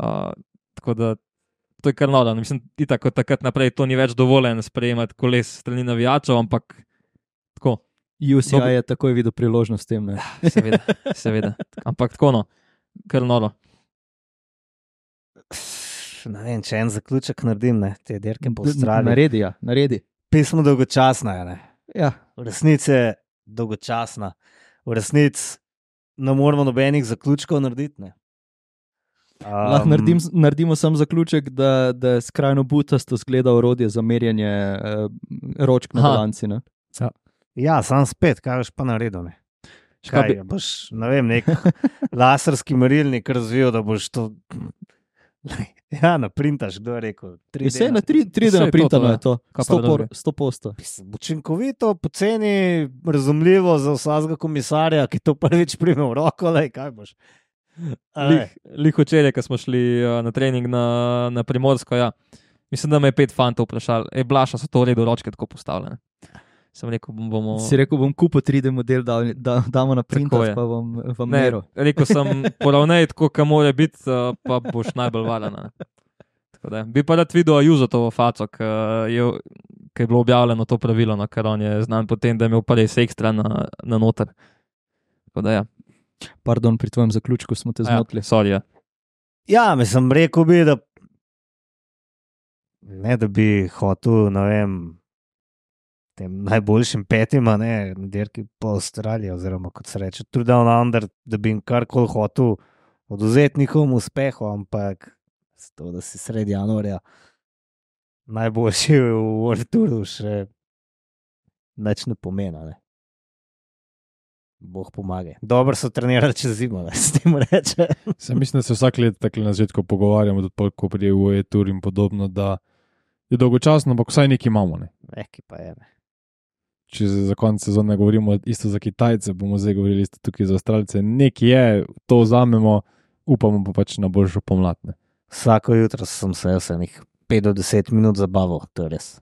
Uh, tako da to je kar noro. Mislim, itak od takrat naprej to ni več dovoljen sprejemati koles strani navijačev, ampak tako. UCI Dobi- je takoj videl priložnost s tem. Ne. Seveda, seveda. Ampak tako no, kar noro. Ne vem, če en zaključek naredim, ne, te dirke po Avstraliji. Naredi, ja, naredi. Pismo dolgočasna je, ne. Ja. V resnici je dolgočasna. V resnici ne moramo nobenih zaključkov narediti. Ne. Lahko Um, naredim, naredimo sam zaključek, da, da je skrajno butasto zgleda orodje za merjenje eh, ročk na balanci. Ne? Ja, sam spet, kaj boš pa naredil. Ne? Kaj bi- bi... boš, ne vem, nek laserski merilnik razvil, da boš to. Ja, naprintaš, kdo je rekel. 3D Vse na 3D Saj je to, naprintano to, je to, Kaj pa 100 por- drugega? 100 posto. Mislim, Učinkovito, poceni, razumljivo za vsakega komisarja, ki to prvič prime v roko, le kaj boš. A ne. Lih, lih včeraj, ko smo šli uh, na trening na, na Primorsko, ja. mislim, da me je pet fantov vprašali, e, blaša so to v redu, ročke tako postavljene. Sem rekel, bom, bomo. Si rekel, bom kupil 3D model, da, da damo na printer, je. pa bom vam Ne, meril. rekel sem, poravnaj tako, kot mora biti, uh, pa boš najbolj. Tako da, Bi pa rad videl Ajuzotovo faco, ki je, ki je bilo objavljeno to pravilo, no, ker on je znan po tem, da je imel pa res ekstra na, na noter. Tako da, ja. Pardon, pri tvojem zaključku smo te A zmotili. Ja, sorry, ja. Ja, mislim, rekel bi, da ne da bi hotel, ne vem, tem najboljšim petim, ne, na dirki po Avstraliji, oziroma kot se reče, True Down Under, da bi jim karkoli hotel oduzeti njihovemu uspehu, ampak to, da si sredi januarja najboljši v World Touru, še nič ne pomeni. Ne. Bog pomaga. Dobro so trenirali čez zimo, da se tem reče. Sam mislim, da se vsak let tako na začetku pogovarjamo, tudi ko pride v E-tur in podobno, da je dolgočasno, ampak vsaj nekaj imamo. Ne? Neki pa je. Ne. Če za konec sezone govorimo isto za Kitajce, bomo zdaj govorili isto tukaj za Avstralce. Nekje je, to vzamemo, upamo pa pač na boljšo pomladne. Vsako jutro sem se jaz enih 5 do 10 minut zabaval, to je res.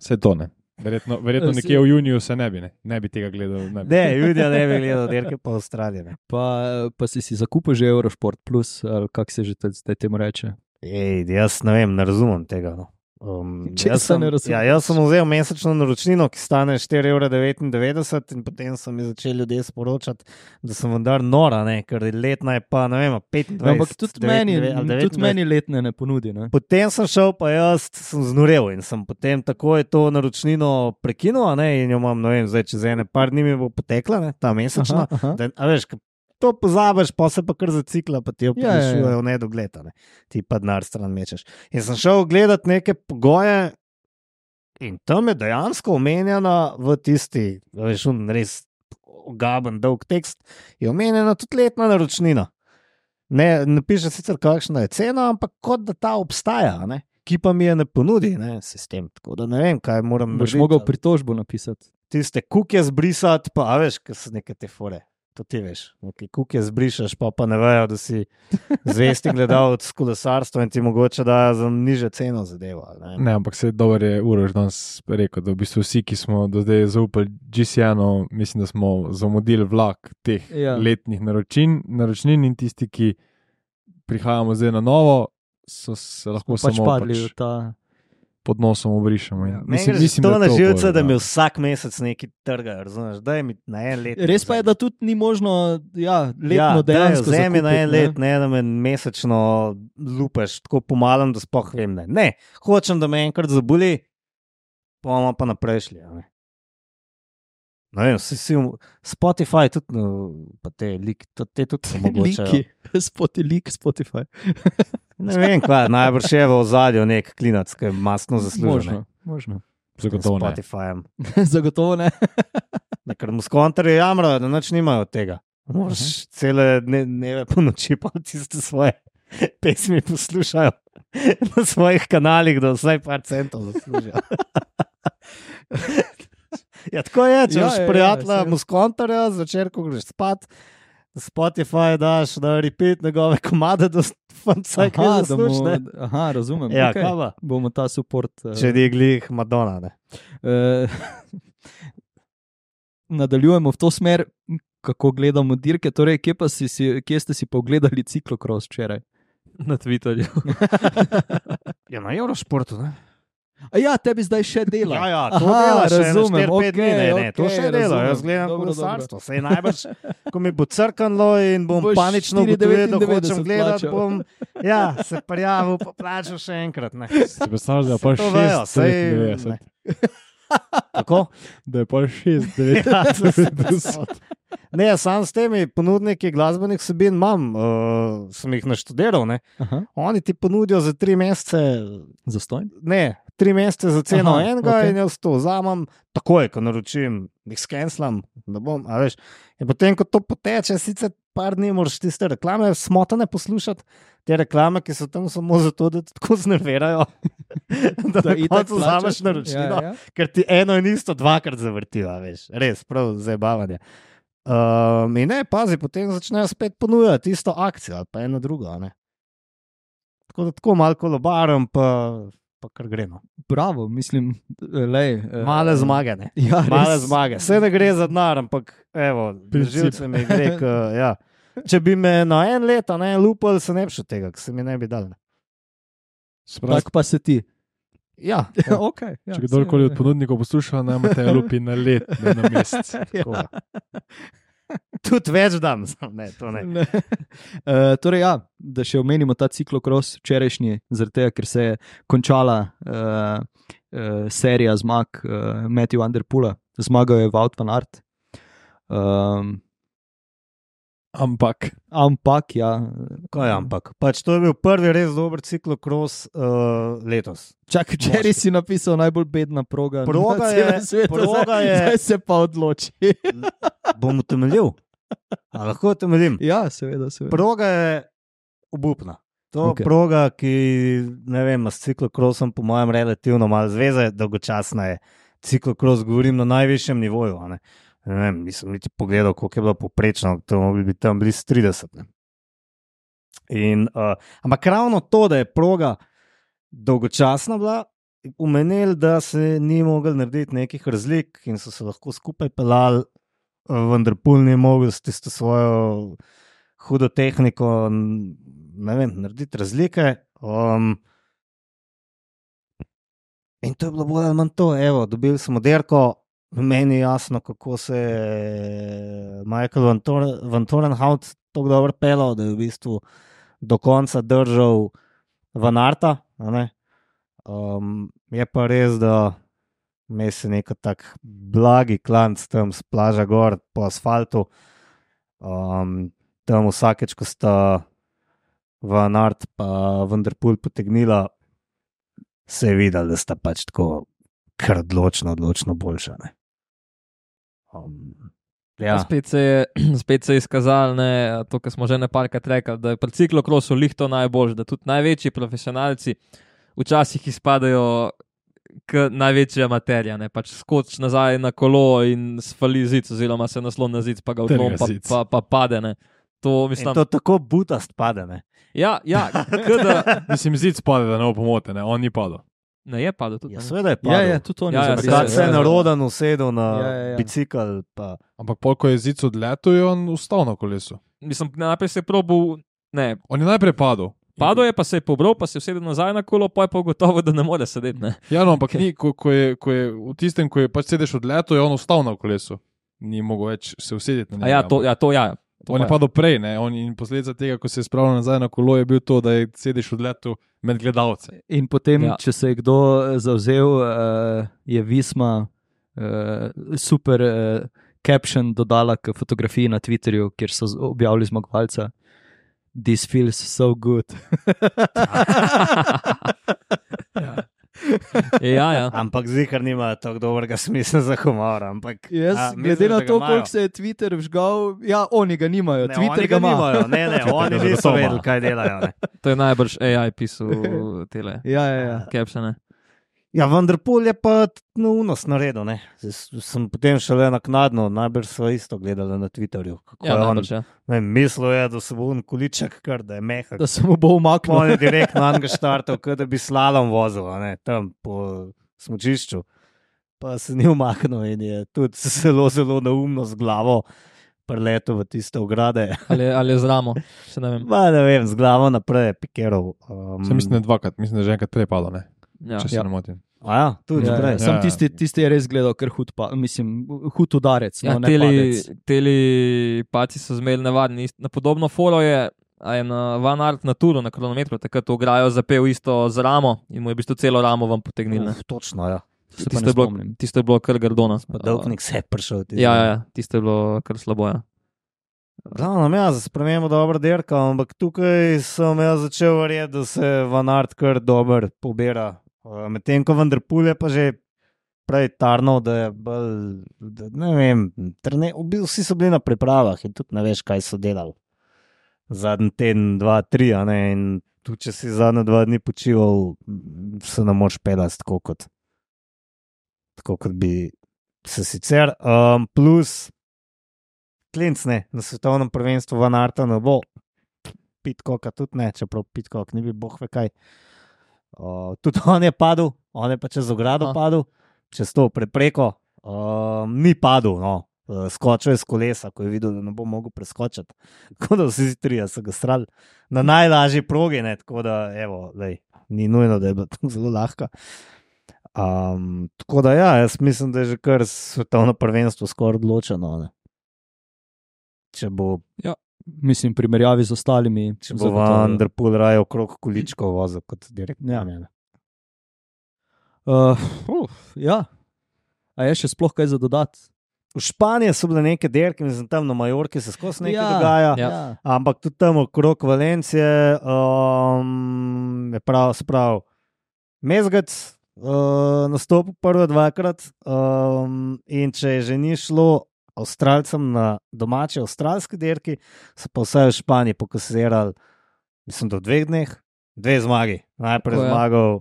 Vse to ne. Verjetno, verjetno nekje v juniju se ne bi, ne, ne bi tega gledal. Ne bi. Ne, ljudje ne bi gledali, dirke po Avstraliji. ne. Pa, pa si si zakupil že Eurosport Plus, ali kako se že zdaj temu reče. Ej, jaz ne vem, ne razumem tega. No. Um, Česa jaz sem? Ja, jaz sem vzel mesečno naročnino, ki stane 4,99 evra, in potem so mi začeli ljudje sporočati, da sem vendar nora, ne, ker letna je pa ne vem, 25. Ja, Ampak tudi meni, 29 ali tudi 29. meni letne ne ponudi. Ne? Potem sem šel, pa jaz sem znorel in sem potem takoj to naročnino prekinil, ne, in jo imam, ne vem, zdaj čez ene par dni mi bo potekla, ne, ta mesečna. Aha, aha. Da, a veš, to pozabiš, pa se pa kar zacikla, pa ti jo Ja, ja, ja. v nedogled, ne. ti pa denar stran mečeš. In sem šel gledat neke pogoje, in tam je dejansko omenjena v tisti, veš, un res ogaben, dolg tekst, je omenjena tudi letna naročnina. Ne, ne piše sicer, kakšna je cena, ampak kot da ta obstaja, ne. ki pa mi je ne ponudi, ne, sistem. Tako da ne vem, kaj moram Boš mogel pritožbo napisati. tiste kuke zbrisati, pa veš, kaj so neke te fore. To ti veš, nekaj kuke zbrišeš, pa pa ne vejo, da si zvesti gledalec kolesarstva in ti mogoče dajo za niže ceno zadevo. ali Ne? Ne, ampak se dobro je Uroš danes rekel, da v bistvu vsi, ki smo do zdaj zaupali GCN-u, mislim, da smo zamudili vlak teh ja. letnih naročin, naročnin in tisti, ki prihajamo zdaj na novo, so se lahko Pač samo padli pač v ta. Pod nosom obrišemo. Ja. Mislim, mislim, to na živce, bolj, da mi vsak mesec nekaj trga, razumeš, da je mi na en let. Res pa je, da tudi ni možno, ja, letno ja, dejansko. Vzemi na en ne. let, ne da me mesečno lupeš, tako pomalem, da spoh vem. Ne. ne, hočem, da me enkrat zaboli, pa bomo pa naprej šli. a Ne, ne vem, vsi si Spotify, tudi no, pa te liki, to- te tudi omogočajo. Liki, Spoti, lik Spotify. Ne vem, kaj, najbrž je v ozadju nek klinac, ki je masno zaslužen. Možno, možno. Zagotovo ne. Spotifyjem. Zagotovo ne. Ne, Ker mu skontarje jamrajo, da nič nimajo od tega. Moraš cele dne, dneve po noči pa tiste svoje pesmi poslušajo na svojih kanalih, da vsaj par centov zaslužijo. ja, tako je, če Ja, imaš ja, ja, prijatelja, saj. mu skontarja, zvečer, ko greš spat. Spotify daš na repeat njegove komade, da vsaj kaj Aha, da zasluži. mu-. Aha, razumem. Ja, okej. kaj pa? Bomo ta support. eh, Če ni glih Madonna. Ne. Eh, nadaljujemo v to smer, kako gledamo dirke. Torej, kje, pa si, si, kje ste si pa ogledali ciklokros včeraj? Na Twitterju. Ja, na Eurošportu. Ne? A ja, tebi zdaj še dela. Ja, ja, to Aha, dela še razumem, razumem. Okay, dni, ne, ne, to okej, še dela. razumem. Jaz gledam Dobro, kolesarstvo. Sej najbrž, ko mi bo crknilo in bom Boš panično ugotovil, da 4,99 hočem gledati, plačal. bom ja, se prijavil, pa plačal še enkrat. Ne. Si predstavljaš, da pa To 6, ne. Kako? da je pa 6, 9, to sem predstavljal. Ne, sam s temi ponudniki glasbenih vsebin imam, uh, sem jih naštudiral. Oni ti ponudijo za tri mesece zastojn. Ne, tri mesece za ceno Aha, enega, okay. in jaz to vzamem, takoj, ko naročim, jih skenslam. da Bom, a veš. In potem, ko to poteče, sicer par dni moraš tiste reklame smotane poslušati, te reklame, ki so tam samo zato, da te tako znervirajo. da da na koncu vzameš plačaš. naročilo, Ja, ja. ker ti eno in isto dvakrat zavrtiva, veš, res, prav zabavanje. Um, in ne, pazi, potem začnejo spet ponujati isto akcijo ali pa eno drugo. ne. Tako da tako malo kolobaram, pa, pa kar gremo. Bravo, mislim, lej, eh, Male zmage, ne. Ja, Male res. zmage. Vse ne gre za denar, ampak evo, živce mi gre. K, ja. Če bi me na en leto ne lupal, se ne bi šel tega, ker se mi ne bi dal. Sprav, Tako pa se ti. Ja, Ja, okay, ja, če kdorkoli od ponudnikov posluša, naj imate lupi na let, ne na mesec. tako. Tudi več dam, ne, to ne. Ne. Uh, torej, ja, da še omenimo ta ciklokros včerajšnji, zaradi tega, ker se je končala uh, uh, serija zmag uh, Matthew Underpula, zmagal je Wout van Art. Um, Ampak, ampak, ja, Kaj, ampak pač to je bil prvi res dober ciklokros uh, letos. čakaj, včeraj si napisal najbolj bedna proga. Proga na je- svetu, proga zdaj, je- zdaj se pa odloči. Bom utemeljil. A lahko utemeljim. ja, seveda, seveda. Proga je obupna. To Okej. okay. proga, ki ne vem, s ciklokrosom, po mojem, relativno malo zveze, dolgočasna je. ciklokros govorim na najvišjem nivoju. a Ne. Ne vem, nisem niti pogledal, koliko je bilo poprečno, to mogli biti tam blizu 30. Ne. In, uh, ampak ravno to, da je proga dolgočasna bila, umenili, da se ni mogel narediti nekih razlik in so se lahko skupaj pelali, vendar pol ni mogel s tisto svojo hudo tehniko vem, narediti razlike. Um, in to je bilo bolj ali manj to, evo, dobili smo derko. Meni je jasno, kako se je Michael Van, Tor Van Torenhout tako dobro pelal, da je v bistvu do konca držal Van Arta. Um, je pa res, da me se neko tak blagi klanc tam z plaža gor po asfaltu. Um, tam vsakeč, ko sta Van Art pa Vanderpool potegnila, se je videl, da sta pač tako kar odločno, odločno boljša. ne. Um, Ja. Spet, se je, spet se je izkazalo, ne, to, kar smo že nekajkrat rekli, da je pri ciklokrosu lihto najboljši, da tudi največji profesionalci včasih izpadajo k največji amaterja. Ne, pač skoč nazaj na kolo in sfali zid, oziroma se naslon na zid, pa ga odlom, pa, pa, pa pade. Ne. To, mislim, to tako butast pade. Ne? ja, ja, kada, Mislim, zid spade, da ne bo pomote, ne, on ni padel. Ne je padel tudi. Ja, ne. seveda je Ja, padel. ja, tudi on Ja, je ja. Takrat Ja, se je ja. narodan usedel na Ja, ja, ja. bicikl. Pa. Ampak pol, ko je zid odletel, je on ustal na kolesu. Mislim, najprej se je probil, ne, On je najprej padel. padel je, pa se je pobral, pa se je usedel nazaj na kolo, pa je pa ugotovil, da ne more sedeti. Ne. Ja, no, ampak ni, ko, ko, je, ko je v tistem, ko je pač sedeš odletel, je on ustal na kolesu. Ni mogel več se usedeti na njega. ja, to, ja, to ja. To On je padel prej, ne? On, in posledica tega, ko se je spravil nazaj na kolo, je bil to, da je sedeš odletel med gledalce. In potem, Ja. če se je kdo eh, zavzel, uh, je Visma uh, super uh, caption dodala k fotografiji na Twitterju, kjer so objavili zmagovalca. This feels so good. Ja, ja. Ampak zihar nima tako dobrega smisla za humor. Ampak, Jaz, a, glede misliš, na to, koliko se je Twitter vžgal, ja, oni ga nimajo, Ne, Twitter ga ga ima. nimajo, ne, ne, oni niso vedeli, kaj delajo. Ne. To je najbrž AI pisal tele Ja, ja, ja. captione. Ja, vendar pol je pa neunos naredil. ne. Zdaj Sem potem šele naknadno, najbrž so isto gledali na Twitterju. kako Ja, je on, najbrž, ja. ne, vem, mislil je, da se bo on količek, kar da je mehak. Da se mu bo umaknil. On je direktno na njega štartal, kot da bi slalom vozil, a ne, tam po smočišču. Pa se ni umaknil in je tudi zelo, zelo neumno z glavo preletel v tiste ograde. Ali, ali z ramo, še ne vem. Ma, ne vem, z glavo naprej je pikerov. Um, Se mislim, da je dvakrat, mislim, da je že enkrat prej padel, ne? Ja. če se Ja. ne motim. A ja, tudi Ja, prej. ja, Sam Ja. tisti, tisti je res gledal, ker hud, pa, mislim, hud udarec. Ja, no, ne teli, padec. teli paci so zmeraj nevarni. Ist- Na podobno foro je, je na Van Art na turu, na kronometru, takrat ograjo zapel isto z ramo in mu je v bistvu celo ramo vam potegnil. ne. Uf, točno, ja. Tisto je, bilo, tisto je bilo kar grdona. Pa dolgnik se je prišel. tisti Ja, ja, ja, tisto je bilo kar slabo. Ja. Glavno, ja, za spremembo dobro dirka, ampak tukaj sem jaz začel verjeti, da se Van Art kar dobro pobira. Uh, Medtem ko Vanderpool je pa že prej tarnal, da je bolj, da, ne vem, trene, vsi so bili na pripravah in tudi ne veš, kaj so delali. Zadnji teden, dva, tri, ne, in tudi če si zadnje dva dni počival, se ne moreš pelati tako kot, tako kot bi se sicer. Um, plus, Klinc ne, na svetovnem prvenstvu v Narta ne bo, Pitkoka tudi ne, čeprav Pitkok ni bil boh ve kaj. Uh, tudi on je padel, on je pa čez ogrado Aha. padel, čez to prepreko, um, ni padel, no. Uh, Skočil je z kolesa, ko je videl, da ne bo mogel preskočiti. Tako da vsi trije so ga strali na najlažji progi, ne? tako da evo, lej, ni nujno, da je bilo tako zelo lahko. Um, tako da ja, jaz mislim, da je že kar svetovno prvenstvo skoraj odločeno. Ne? Če bo, Mislim, v primerjavi z ostalimi. če bo. Vanderpool raje okrog količkov vozil kot direktno. Ja. Uh, uf, ja. A je še sploh kaj za dodati? V Španiji so bile neke dirke, mislim, tam na Majorki se skozi nekaj Ja. dogaja. Ja. Ja. Ampak tudi tam okrog Valencije um, je prav, se pravi, Mezgac uh, nastopil prvo dvakrat. Um, in če je že ni šlo Avstralcem na domači avstralski dirki, so pa vse v Španiji pokazirali, mislim, da v dveh dneh, dve zmagi. Najprej Tako je. zmagal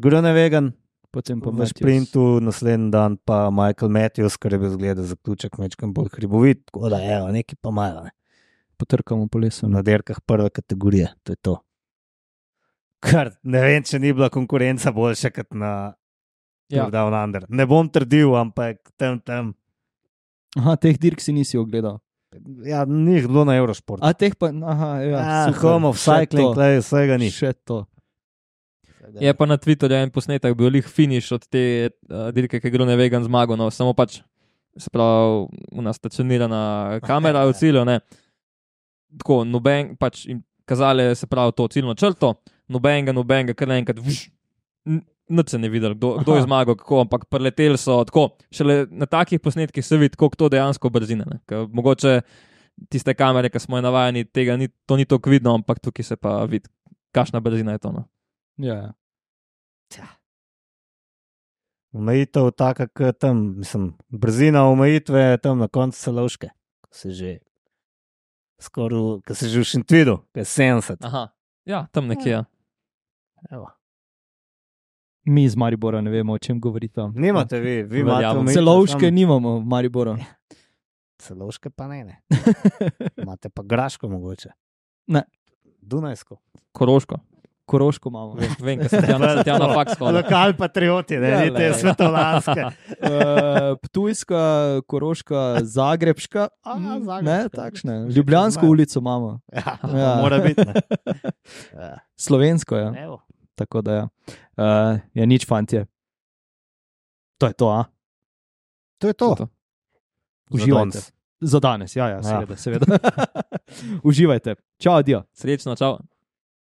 Grunewagen, potem pa v Matthews. sprintu, naslednji dan pa Michael Matthews, kar je bil zgleda zaključek mečkam bolj hribovit, tako da evo, nekaj pa imajo. Ne. Potrkamo po lesu. Na derkah prve kategorije, to je to. Kar ne vem, če ni bila konkurenca boljša kot na Ja. Tour Down Under. Ne bom trdil, ampak tam, tam. Aha, teh dirk si nisi ogledal. Ja, ni jih bilo na Eurošportu. A teh pa, aha, ja. Ja, home of cycling, to. tle, vsega ni. Še to. Je pa na Twitterju en posnetek bil lih finiš od te uh, dirke, ki gre na vegan zmago, no, samo pač, se pravi, una stacionirana kamera v cilju, ne. Tako, noben, pač jim kazali, se pravi, to ciljno črto, nobenega, nobenega, kar naenkrat, vš, n- nič se ne videl, kdo, kdo je zmagal, kako, ampak preleteli so tako, šele na takih posnetkih se vidi, koliko to dejansko brzine, ne. Ker mogoče tiste kamere, ki smo jih navajeni, tega ni, to ni tako vidno, ampak tukaj se pa vidi, kakšna brzina je to, no. Ja, ja. Omejitev taka, kot tam, mislim, brzina omejitve je tam na koncu celovške, ko se že skoraj, ko se že v Šintvidu, ko je 70. Aha, ja, tam nekje. Ja. Evo. Mi iz Maribora ne vemo, o čem govorite. Nimate vi, vi imate omejitve Celovške samo- nimamo v Mariboru. Celovške pa ne, ne. Imate pa graško mogoče. Ne. Dunajsko. Koroško. Koroško imamo. Vem, vem kaj se tam na, na faks hodi. Lokal patrioti, ne, Ja, te le. svetolanske. Uh, Ptujska, Koroška, Zagrebška, A, mm, Zagrebška, ne, takšne. Ljubljansko ulico imamo, Ja, Ja. mora biti. ne. Ja. slovensko je. Ja. Evo. Tako da ja. Uh, je nič, fantje. To je to, a? To je to. To. Uživajte. danes. Za danes, ja, ja, Ja. seveda. seveda. Uživajte. Čau, adijo. Srečno, čau.